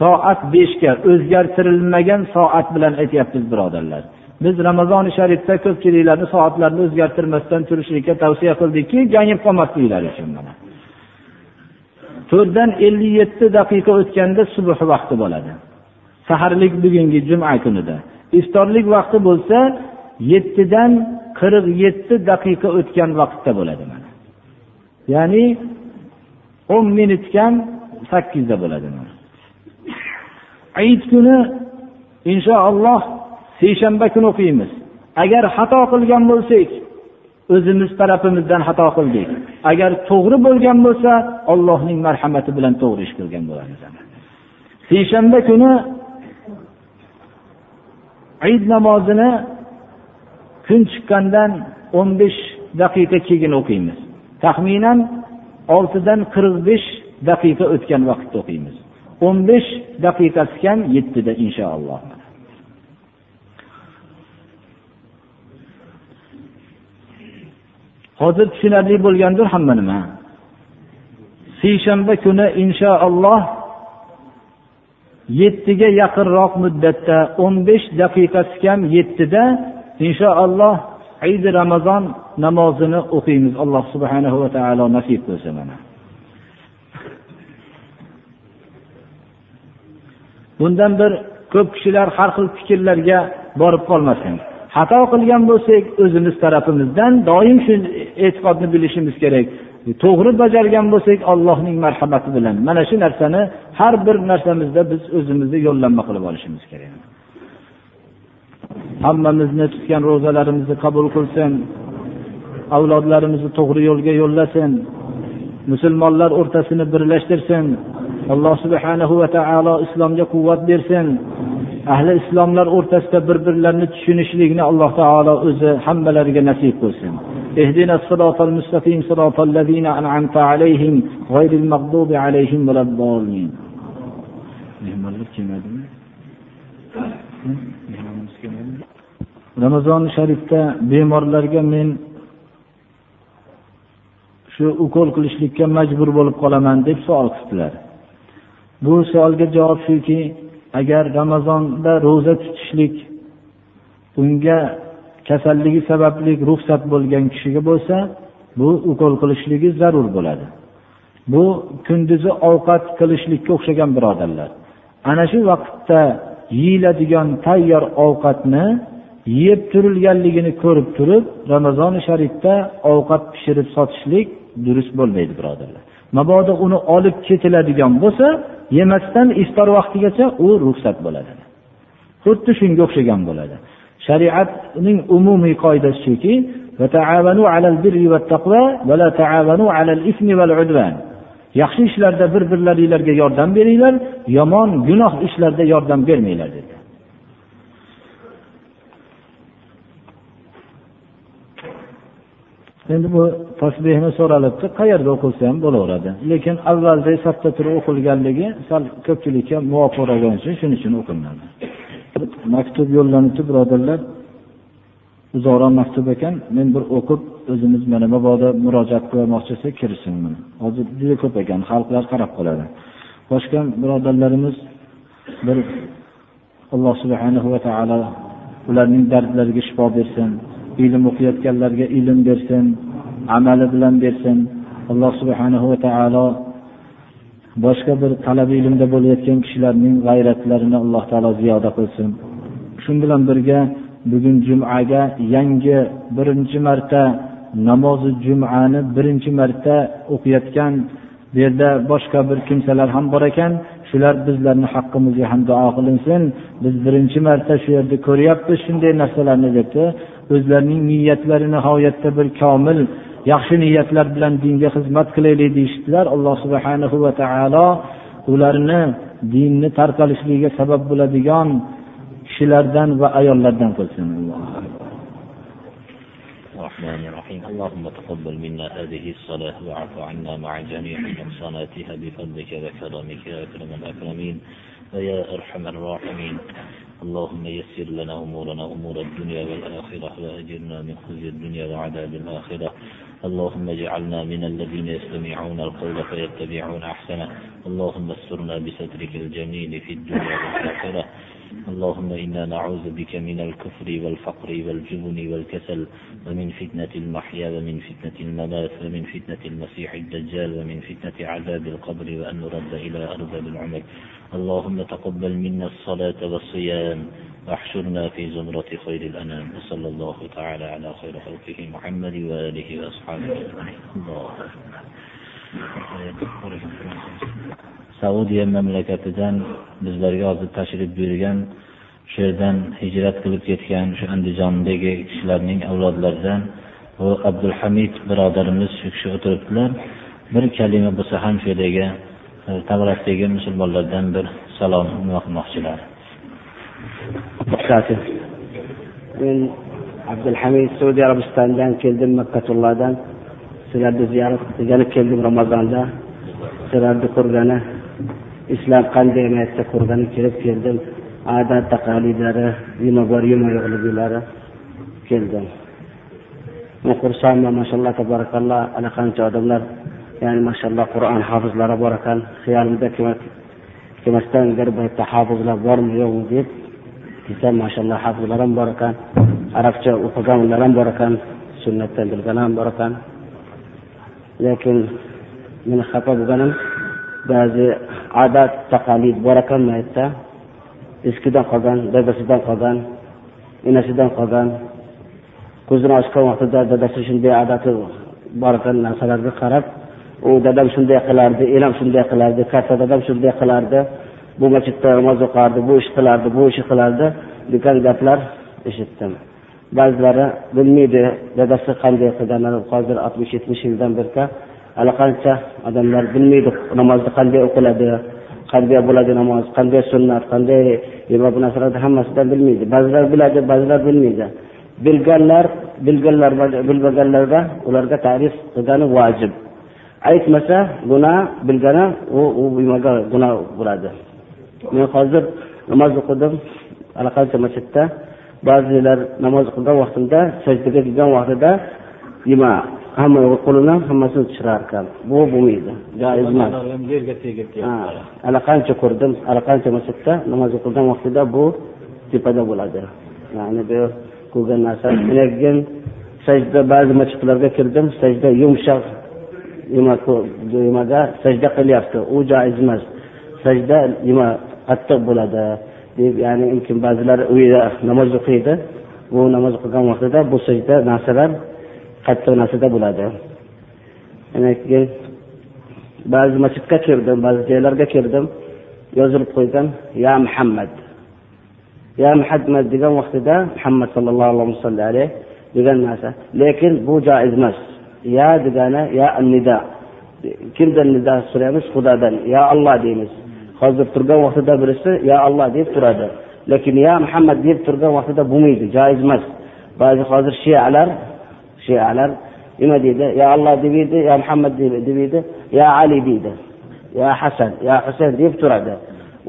soat beshga o'zgartirilmagan soat bilan aytyapmiz birodarlar. Biz ramazoni sharifda ko'pchiliklarni soatlarni o'zgartirmasdan turishlikka tavsiya qildikki gangib qolmasliklari uchun mana. To'rtdan ellik yetti daqiqa o'tganda subh vaqti bo'ladi. Saharlik bugungi juma kunida. Iftorlik vaqti bo'lsa yettidan qirq yetti daqiqa o'tgan vaqtda bo'ladi mana. Ya'ni o'n minut kam sakkizda bo'ladi hayit kuni inshaalloh seshanba kuni o'qiymiz. Agar xato qilgan bo'lsak o'zimiz tarafimizdan xato qildik. Agar to'g'ri bo'lgan bo'lsa allohning marhamati bilan to'g'ri ish qilgan bo'lamiz seshanba kuni id namozini kun chiqqandan o'n besh daqiqa keyin o'qiymiz. Taxminan oltidan qirq besh daqiqa o'tgan vaqtda o'qiymiz. o'n besh daqiqasi kam yettida inshaalloh. Hozir tushunarli bo'lgandir hamma nima? Seshanba kuni inshaalloh yettiga yaqinroq muddatda o'n besh daqiqasi kam yettida inshaalloh Eid Ramazon namozini o'qiymiz. Alloh subhanahu va taolo nasib qilsa mana. Bundan bir ko'p kishilar har xil fikrlarga borib qolmasin. Xato qilgan bo'lsak, o'zimiz tarafimizdan doim shu e'tiqodni bilishimiz kerak. to'g'ri bajargan bo'lsak Allohning marhamati bilan mana shu narsani har bir narsamizda biz o'zimizni yo'llanma qilib olishimiz kerak. Hammamizni tutgan ro'zalarimizni qabul qilsin. Avlodlarimizni to'g'ri yo'lga yo'llasin. Musulmonlar o'rtasini birlashtirsin. Alloh subhanahu va taolo islomga quvvat bersin. ahli islomlar o'rtasida bir birlarini tushunishlikni alloh taolo o'zi hammalariga nasib qilsin اهدنا الصراط المستقيم صراط الذين أنعمت عليهم غير المغضوب عليهم ولا الضالين ramazon sharifda bemorlarga men shu ukol qilishlikka majbur bo'lib qolaman deb savol qildilar. Bu savolga javob shuki agar ramazonda ro'za tutishlik unga kasalligi sababli ruxsat bo'lgan kishiga bo'lsa bu ukol qilishligi zarur bo'ladi. Bu kunduzi ovqat qilishlikka o'xshagan birodarlar. Ana shu vaqtda yeyiladigan tayyor ovqatni yeb turilganligini ko'rib turib ramazoni sharifda ovqat pishirib sotishlik durust bo'lmaydi birodarlar. Mabodo uni olib ketiladigan bo'lsa yemasdan iftor vaqtigacha u ruxsat bo'ladi. Xuddi shunga o'xshagan bo'ladi. Shariatning umumiy qoidasi shuki yaxshi ishlarda bir birlaringlarga yordam beringlar yomon gunoh ishlarda yordam bermanglar dedi. Endi bu tasbehni so'ralibdi qayerda o'qilsa ham bo'laveradi. Lekin avvalda safda turib o'qilganligi sal ko'pchilikka muvofiqlagani uchun shuning uchun o'qilinadi. Maktub yo'llanibdi birodarlar uzoqroq maktub ekan men bir o'qib o'zimiz mana mabodo murojaat qilmoqchi bo'lsa kirsin hozir juda ko'p ekan xalqlar qarab qoladi. Boshqa birodarlarimiz bir alloh subhanahu va taolo ularning dardlariga shifo bersin ilm o'qiyotganlarga ilm bersin amali bilan bersin. Alloh subhanahu va taolo boshqa bir talab ilmda bo'layotgan kishilarning g'ayratlarini alloh taolo ziyoda qilsin. Shu bilan birga bugun jumaga yangi birinchi marta namozi jumani birinchi marta o'qiyotgan bu yerda boshqa bir kimsalar ham bor ekan. Shular bizlarni haqqimizga ham duo qilinsin. Biz birinchi marta shu yerda ko'ryapmiz shunday narsalarni debdi o'zlarining niyatlari nihoyatda bir komil yaxshi niyatlar bilan dinga xizmat qilaylik deyishdilar. Alloh subhanahu va taolo ularni dinni tarqalishligiga sabab bo'ladigan kishilardan va ayollardan qilsin. الرحمن الرحيم. اللهم تقبل منا هذه الصلاة واعف عنا مع جميع نقصاناتها بفضلك وكرمك يا أكرم الأكرمين ويا أرحم الراحمين. اللهم يسر لنا أمورنا أمور الدنيا والآخرة وأجرنا من خزي الدنيا وعذاب الآخرة. اللهم اجعلنا من الذين يستمعون القول فيتبعون أحسنه. اللهم استرنا بسترك الجميل في الدنيا والآخرة. اللهم إنا نعوذ بك من الكفر والفقر والجبن والكسل ومن فتنة المحيا ومن فتنة الممات ومن فتنة المسيح الدجال ومن فتنة عذاب القبر وأن نرد إلى أرض العمر اللهم تقبل منا الصلاة والصيام واحشرنا في زمرة خير الأنام. وصلى الله تعالى على خير خلقه محمد وآله وأصحابه أجمعين. الله saudiya mamlakatidan bizlarga hozir tashrif buyurgan shu yerdan hijrat qilib ketgan shu andijondagi kishilarning avlodlaridan bu abdulhamid birodarimiz shu kishi o'tiribdilar. Bir kalima bo'lsa ham shu yerdagi e, tavrasdagi musulmonlardan bir salom nima qilmoqchilar men abdulhamid saudiya arabistonidan keldim makkatullohdan. Sizlarni ziyorat qilgani keldim ramazonda. Sizlarni ko'rgani islom qanday emasda qurg'ani kirib keldim. Odat taqalidlari yuma bor yuma yo'qliklari keldim xursandman mashalloh tabarakalloh allaqancha odamlar ya'ni mashalloh qur'on hofizlari bor ekan xayolimda kelmasdan bir paytda hofizlar bormi yo'qmi deb desam mashalloh hofizlar ham bor ekan arabcha o'qiganlar ham bor ekan sunnatdan bilgan ham bor ekan lekin meni xafa bo'lganim ba'zi odat taqalid bor ekan mayitda eskidan qolgan dadasidan qolgan enasidan qolgan ko'zini ochgan vaqtida dadasi shunday odati bor ekan narsalarga qarab u dadam shunday qilardi enam shunday qilardi katta dadam shunday qilardi bu masjidda namoz o'qardi bu ish qilardi bu ish qilardi degan gaplar eshitdim. Ba'zilari bilmaydi dadasi qanday qilgan hozir oltmish yetmish yildan beri allaqancha odamlar bilmaydi namozni qanday o'qiladi qanday bo'ladi namoz qanday sunnat qanday bu narsalarni hammasidan bilmaydi. Ba'zilar biladi ba'zilar bilmaydi. Bilganlar bilganlar bilmaganlarga ularga ta'rif qilgani vojib. Aytmasa gunoh bilgani u u bilmagan gunoh bo'ladi. Men hozir namoz o'qidim allaqancha masjidda. Ba'zilar namoz o'qigan vaqtimda sajdaga kelgan vaqtida nima hamma qo'lini hammasini tushirar ekan bu bo'lmaydi. Joiz emas. Yerga tegib allaqancha ko'rdim allaqancha masjidda namoz o'qigan vaqtida bu tepada bo'ladi. Ya'ni bu ko'rgan narsa. Keyin sajda ba'zi masjidlarga kirdim sajda yumshoq nimaga sajda qilyapti. U joiz emas. Sajda nima qattiq bo'ladi. Deb ya'ni mumkin ba'zilar uyida namoz o'qiydi. Bu namoz o'qigan vaqtida bu sajda narsalar qattiq narsada bo'ladi. Demakki ba'zi masjidga kirdim ba'zi joylarga kirdim yozilib qo'ygan ya muhammad ya muhammad degan vaqtida muhammad sallallohu alayhi degan narsa. Lekin bu joiz emas. Ya degani ya nida kimdan nido so'raymiz? Xudodan ya olloh deymiz. Hozir turgan vaqtida birisi ya olloh deb turadi. Lekin ya muhammad deb turgan vaqtida bo'lmaydi joiz emas. Ba'zi hozir shialar shialar. Nima deydi? Ya alloh demaydi ya muhammad demaydi ya ali deydi ya hasan ya husayn deb turadi.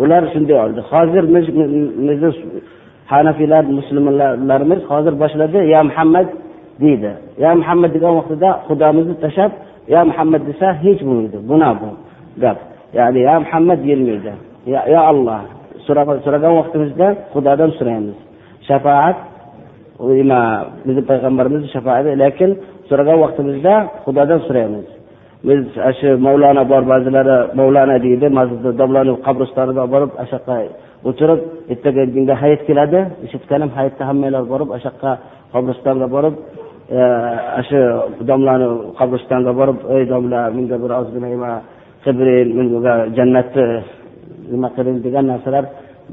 Ular shunday oldi. Hozir bizni hanafiylar musulmonlarimiz hozir boshladi ya muhammad deydi ya muhammad degan vaqtida xudomizni tashlab ya muhammad desa hech bo'lmaydi. Gunoh bu gap. Ya'ni ya muhammad deyilmaydi ya alloh so'ragan vaqtimizda xudodan so'raymiz shafoat nima bizni payg'ambarimizni shafoati lekin so'ragan vaqtimizda xudodan so'raymiz. Biz shu mavlana bor ba'zilari mavlana deydi masjidda domlani qabristoniga borib o'sha yoqqa o'tirib ertaga dinga hayit keladi. Eshitganim hayitda hammanglar borib o'sha yoqqa qabristonga borib e, shu domlani qabristonga borib ey domla menga bir ozgina nima qilib menga jannatni nima qiling degan narsalar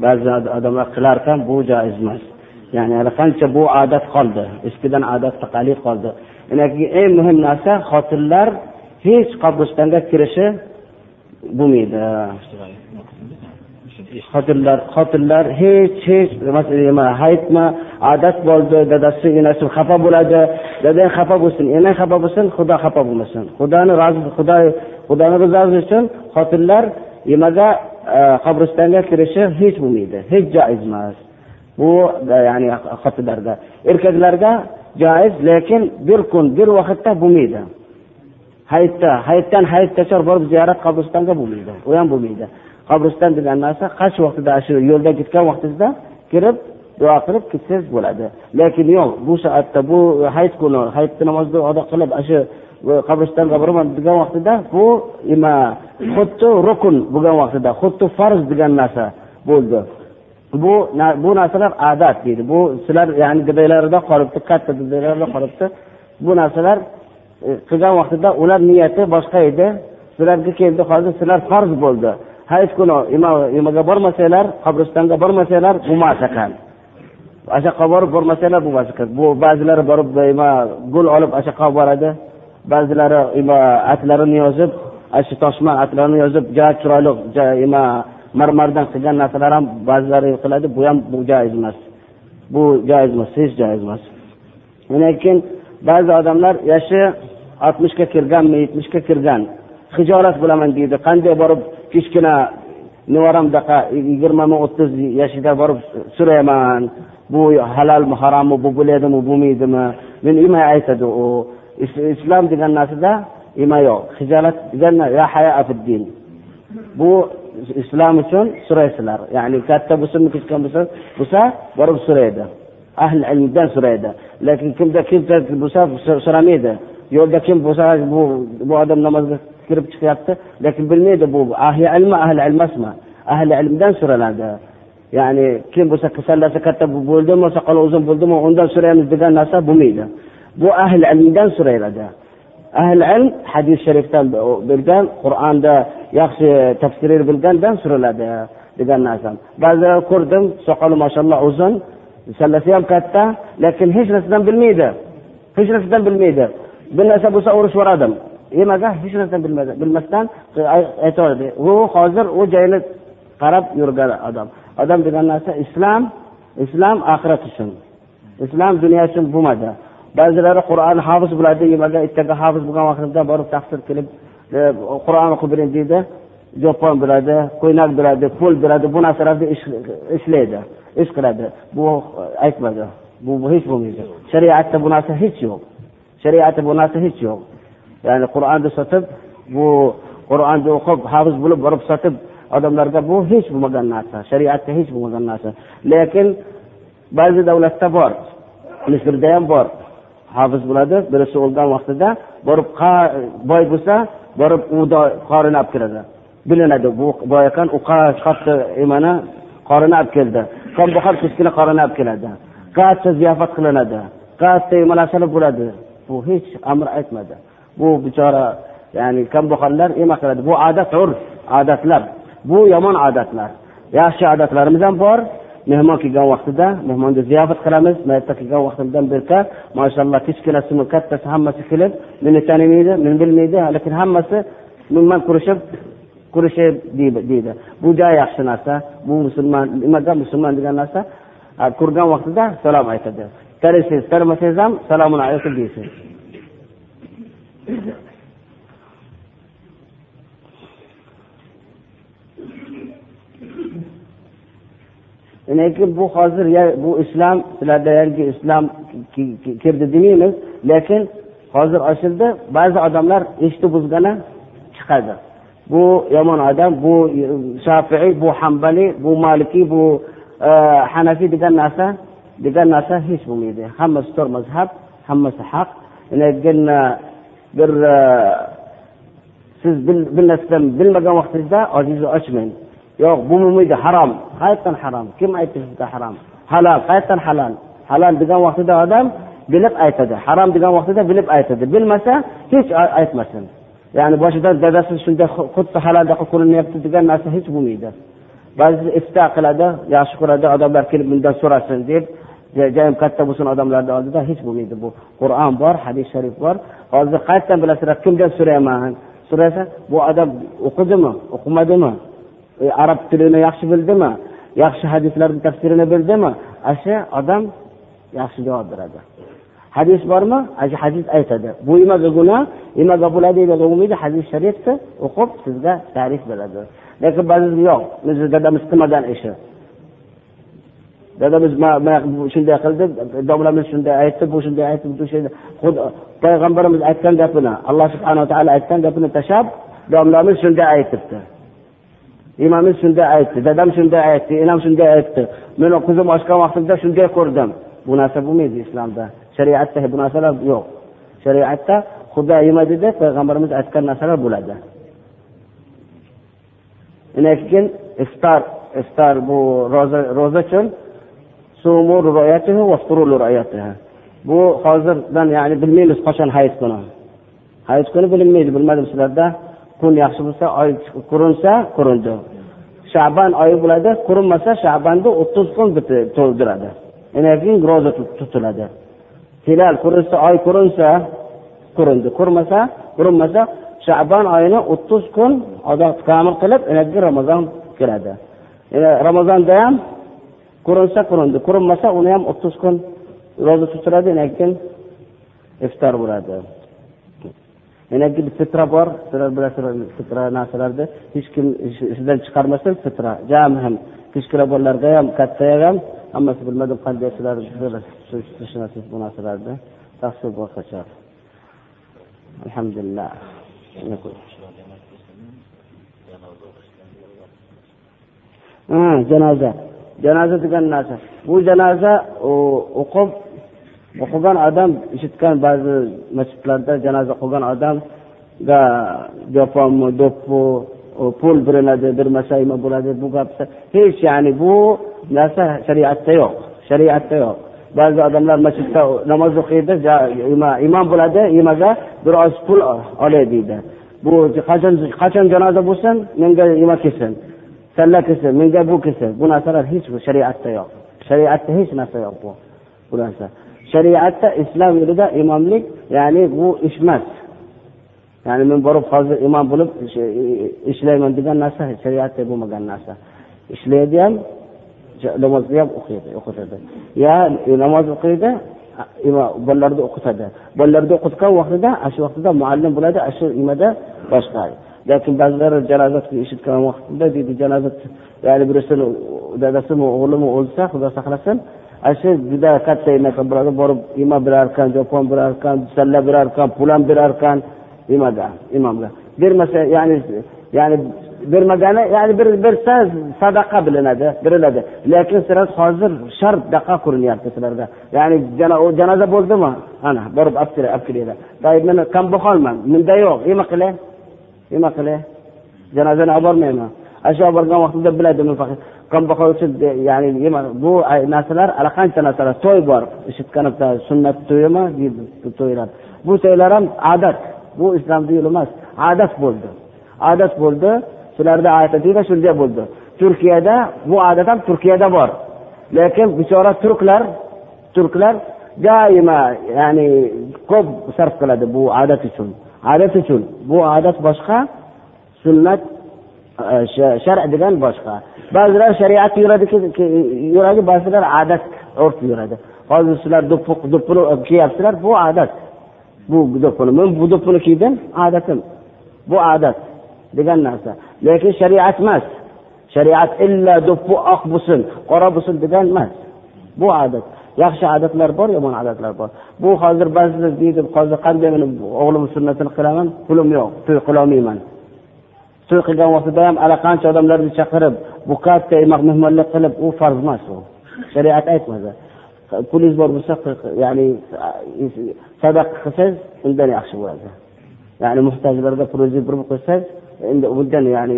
ba'zi odamlar qilar ekan bu joiz emas ya'ni qancha bu odat qoldi eskidan odat taqali qoldi. Eng muhim narsa xotinlar hech qabristonga kirishi bo'lmaydi. Xotinlar xotinlar hech hech nima hayitmi odat bo'ldi dadasi enasi xafa bo'ladi dadang xafa bo'lsin enang xafa bo'lsin xudo xafa bo'lmasin. Xudoni rozi xudo xudoni rizosi uchun xotinlar nimaga e, qabristonga kirishi hech bo'lmaydi hech joiz emas. Bu ya'ni xotinlarda erkaklarda joiz lekin bir kun bir vaqtda bo'lmaydi. Hayitda hayitdan hayitgacha borib ziyorat qabristonga bo'lmaydi. U ham bo'lmaydi. Qabriston degan narsa qaysi vaqtida shu yo'lda ketgan vaqtingizda kirib duo qilib ketsangiz bo'ladi. Lekin yo'q bu soatda bu hayit kuni hayitni namozni ado qilib shu qabristonga boraman degan vaqtida bu nima xuddi rukun bo'lgan vaqtida xuddi farz degan narsa bo'ldi. Bu bu narsalar adat deydi. Bu sizlar ya'ni dadanglarda qolibdi katta dadanglarda qolibdi. Bu narsalar e, qilgan vaqtida ular niyati boshqa edi. Sizlarga keldi hozir sizlar farz bo'ldi. Hayit kuni nimaga bormasanglar qabristonga bormasanglar bo'lmas ekan ana yoqqa borib bormasanglar bo'lmas ekan bu ba'zilari borib nima gul olib ana yoqqa boradi. Ba'zilari atlarini yozib shu toshma atlarini yozib juda chiroyli nima marmardan qilgan narsalar ham ba'zilari qiladi. Bu ham bu joiz emas. Bu joiz emas hech joiz emas. Undan keyin ba'zi odamlar yoshi oltmishga kirganmi yetmishga kirgan hijolat bo'laman deydi. Qanday borib kichkina nevaramdaqa yigirmami o'ttiz yoshida borib so'rayman bu halalmi harommi bu bo'ladimi bo'lmaydimi? Men nima aytadi u. Islom degan narsada nima yo'q. Hijolat degan bu islom uchun so'raysizlar ya'ni katta bo'lsinmi kichkina bo'lsin bo'lsa borib so'raydi ahli ilmdan so'raydi lekin kimda kimda bo'lsa so'ramaydi yo'lda kim bo'lsa bu bu odam namozga kirib chiqyapti lekin bilmaydi bu ahli ilmi ahli ilmasmi? Ahli ilmdan so'raladi ya'ni kim bo'lsa sallasi katta bo'ldimi soqoli uzun bo'ldimi undan so'raymiz degan narsa bo'lmaydi. Bu ahli ilmdan so'raladi ahli ilm hadis sharifdan bilgan qur'onda yaxshi tafsir bilgandan suriladi degan narsa ba'zilar ko'rdim soqoli mashalloh uzun sallasi ham katta lekin hech narsadan bilmaydi. Hech narsadan bilmaydi. Bir narsa bo'lsa urishib yuboradim nimaga hech narsadan bilmasdan aytadi. U hozir u joyini qarab yurgan odam. Odam degan narsa islom islom oxirat uchun. Islom dunyo uchun bo'lmadi. Ba'zilari qur'onni hafiz bo'ladi nimaga ertaga hafiz bo'lgan vaqtimda borib taqsir qilib qur'onni qur'on o'qib bering deydi jo'pon biladi ko'ylak biladi pul biladi bu narsalarni ishlaydi ish qiladi. Bu aytmadi. Bu hech bo'lmaydi. Shariatda bu narsa hech yo'q. Shariatda bu narsa hech yo'q. Ya'ni qur'onni sotib bu qur'onni o'qib hafiz bo'lib borib sotib odamlarga bu hech bo'lmagan narsa. Shariatda hech bo'lmagan narsa. Lekin ba'zi davlatda bor misrda ham bor. Hofiz bo'ladi. Birisi o'lgan vaqtida borib boy bo'lsa borib u qorini olib keladi. Bilinadi bu boy ekan u katta nimani qorini olib keldi. Kambag'al kichkina qorini olib keladi. Katta ziyofat qilinadi. Katta narsalar bo'ladi. Bu hech amr aytmadi. Bu bechora ya'ni kambag'allar nima qiladi. Bu odat urf odatlar. Bu yomon odatlar. Yaxshi odatlarimiz ham bor. Mehmon kelgan vaqtida mehmonga ziyofat qilamiz maytda kelgan vaqtimdan beri mashalloh kichkinasimi kattasi hammasi kelib meni tanimaydi meni bilmaydi lekin hammasi bilan ko'rishib ko'rishib deydi bu juda yaxshi narsa bu musulmon nimada musulmon degan narsa? Ko'rgan vaqtida salom aytadi. Tanisangiz tanimasangiz ham salomun alaykum deysiz. Lekin bu hozir bu islom sizlarda yangi islom kirdi demaymiz lekin hozir ochildi ba'zi odamlar eshitib buzgani chiqadi. Bu yomon odam bu e, shofiiy bu hambali bu malikiy bu e, hanafiy degan narsa degan narsa hech bo'lmaydi. Hammasi to'rt mazhab hammasi haq. Lekin bir e, siz bir narsadan bilmagan vaqtingizda og'zingizni ochmang. Yo'q bu bo'lmaydi harom. Qayerdan harom? Kim aytdi sizga harom? Halol. Qayerdan halol? Halol degan vaqtida odam bilib aytadi. Harom degan vaqtida bilib aytadi. Bilmasa hech aytmasin. Ya'ni boshidan dadasi shunday xuddi halolda ko'rinyapti degan narsa hech bo'lmaydi. Ba'zi ifta qiladi yaxshi ko'radi odamlar kelib bundan so'rasin deb jayim katta bo'lsin odamlarni oldida hech bo'lmaydi. Bu qur'on bor hadis sharif bor. Hozir qayerdan bilasizlar? Kimdan so'rayman? So'rasa bu odam o'qidimi o'qimadimi? E, arab tilini yaxshi bildimi? Yaxshi hadislarni tafsirini bildimi? Ana shu odam yaxshi javob beradi. Hadis bormi? Shu hadis aytadi. Bu nimaga gunoh nimaga bo'ladi nimaga bo'lmaydi hadis sharifni o'qib sizga tarif beradi. Lekin ba'zi yo'q. Bizni dadamiz qilmagan ishi? Dadamiz shunday qildi domlamiz shunday aytdi bu shunday aytdi bu shunday payg'ambarimiz aytgan gapini alloh subhanaa taolo aytgan gapini tashlab domlamiz shunday aytibdi. Imamiz shunday aytdi dadam shunday aytdi enam shunday aytdi. Meni qizim ochgan vaqtimda shunday ko'rdim bu narsa bo'lmaydi islomda shariatda bu narsalar yo'q shariatda xudo nima dedi payg'ambarimiz aytgan narsalar bo'ladi lekin keyin iftor iftor bu ro'za ro'za uchun bu hozirdan ya'ni bilmaymiz qachon hayit kuni hayit kuni bilinmaydi bilmadim sizlarda kun yaxshi bo'lsa oy qurinsa qurindi shaban oyi bo'ladi qurinmasa shabanni o'ttiz kun to'ldiradi. Undan keyin ro'za tutiladi. Hilal qurinsa oy qurinsa qurindi qurmasa qurinmasa shabon oyini o'ttiz kun odam kamil qilib ramazon keladi. Ramazonda ham ko'rinsa ko'rindi ko'rinmasa uni ham o'ttiz kun ro'za tutiladi undan keyin iftor bo'ladi. Yana keyin fitra bor. Sizlar bilasizlar fitra narsalarni hech kim izidan chiqarmasin fitra. Jami ham kichkina bolalarga ham kattaga ham hammasi bilmadim qanday sizlar tushunasiz bu narsalarni tafsir boshqacha alhamdulillah. Janoza. Janoza degan narsa. Bu janoza o'qib o'qigan odam eshitgan ba'zi masjidlarda janoza o'qigan odamga joponmi do'ppi pul beriladi bir nima bo'ladi bu gap hech ya'ni bu narsa shariatda yo'q shariatda yo'q. Ba'zi odamlar masjidda namoz o'qiydi imom bo'ladi imaga bir oz pul olay deydi. Bu qachon qachon janoza bo'lsin menga nima kelsin salla kelsin menga bu kelsin. Bu narsalar hech shariatda yo'q shariatda hech narsa yo'q bu bu narsa. Shariatda islom yo'lida imomlik ya'ni bu ish emas. Ya'ni men borib hozir imom bo'lib e, e, ishlayman degan narsa shariatda bo'lmagan narsa. Ishlaydi ham namozni ham o'qiydi o'qitadi. Yo e, namoz o'qiydi bolalarni o'qitadi. Bolalarni o'qitgan vaqtida ana shu vaqtida muallim bo'ladi ana shu nimada boshqa. Lekin ba'zilar janoza eshitgan vaqtida deydi janoza ya'ni birisini dadasimi o'g'limi o'lsa xudo saqlasin ana shu juda katta anaqa bo'ladi borib imo berarkan jopon berarkan salla berarkan pul ham berarkan. Nimaga imomga. Bermasa ya'ni ya'ni bermagani ya'ni bir bersa sadaqa bilinadi beriladi. Lekin sizlar hozir shart daqa ko'rinyapti sizlarda. Ya'ni janoza bo'ldimi? Ana borib olib kelinglar men kambag'alman. Menda yo'q. Nima qilay? Nima qilay? Janozani olib bormayman. Ana shu olib borgan vaqtimda biladimi faqat kambag'al uchun ya'ni bu narsalar allaqancha narsalar to'y bor eshitgan sunnat to'yimi to'ylar. Bu to'ylar ham odat bu islomni yo'li emas odat bo'ldi. Odat bo'ldi shularda aytadida shunday bo'ldi. Turkiyada bu odat ham turkiyada bor. Lekin bechora turklar turklar doimo ya'ni ko'p sarf qiladi bu odat uchun. Odat uchun. Bu odat boshqa sunnat shar degan boshqa. Ba'zilar shariat yuradi yuradi ba'zilar odat urf yuradi. Hozir sizlar do'ppini e, kiyapsizlar bu odat bu do'ppini men bu do'ppini kiydim odatim bu odat degan narsa. Lekin shariat emas. Shariat illa do'ppi oq bo'lsin qora bo'lsin degan emas. Bu odat yaxshi odatlar bor yomon odatlar bor. Bu hozir ba'zilar deydi hozir qanday men o'g'lim sunnatini qilaman? Pulim yo'q to'y qilolmayman. to'y qilgan vaqtida ham allaqancha odamlarni chaqirib bu katta mehmonlik qilib u farz emas u shariat aytmadi pulingiz bor bo'lsa ya'ni sadaqa qilsangiz undan yaxshi bo'ladi ya'ni muhtojlarga pulingizni bir qo'ysangiz endi bundan ya'ni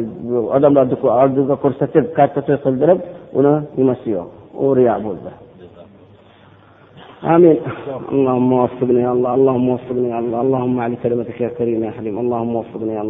odamlarni oldiga ko'rsatib katta to'y qildirib uni nimasi yo'q u riyo bo'ldi آمين اللهم وفقني يا الله اللهم وفقني يا الله اللهم علي كلمتك يا كريم يا حليم اللهم وفقني يا الله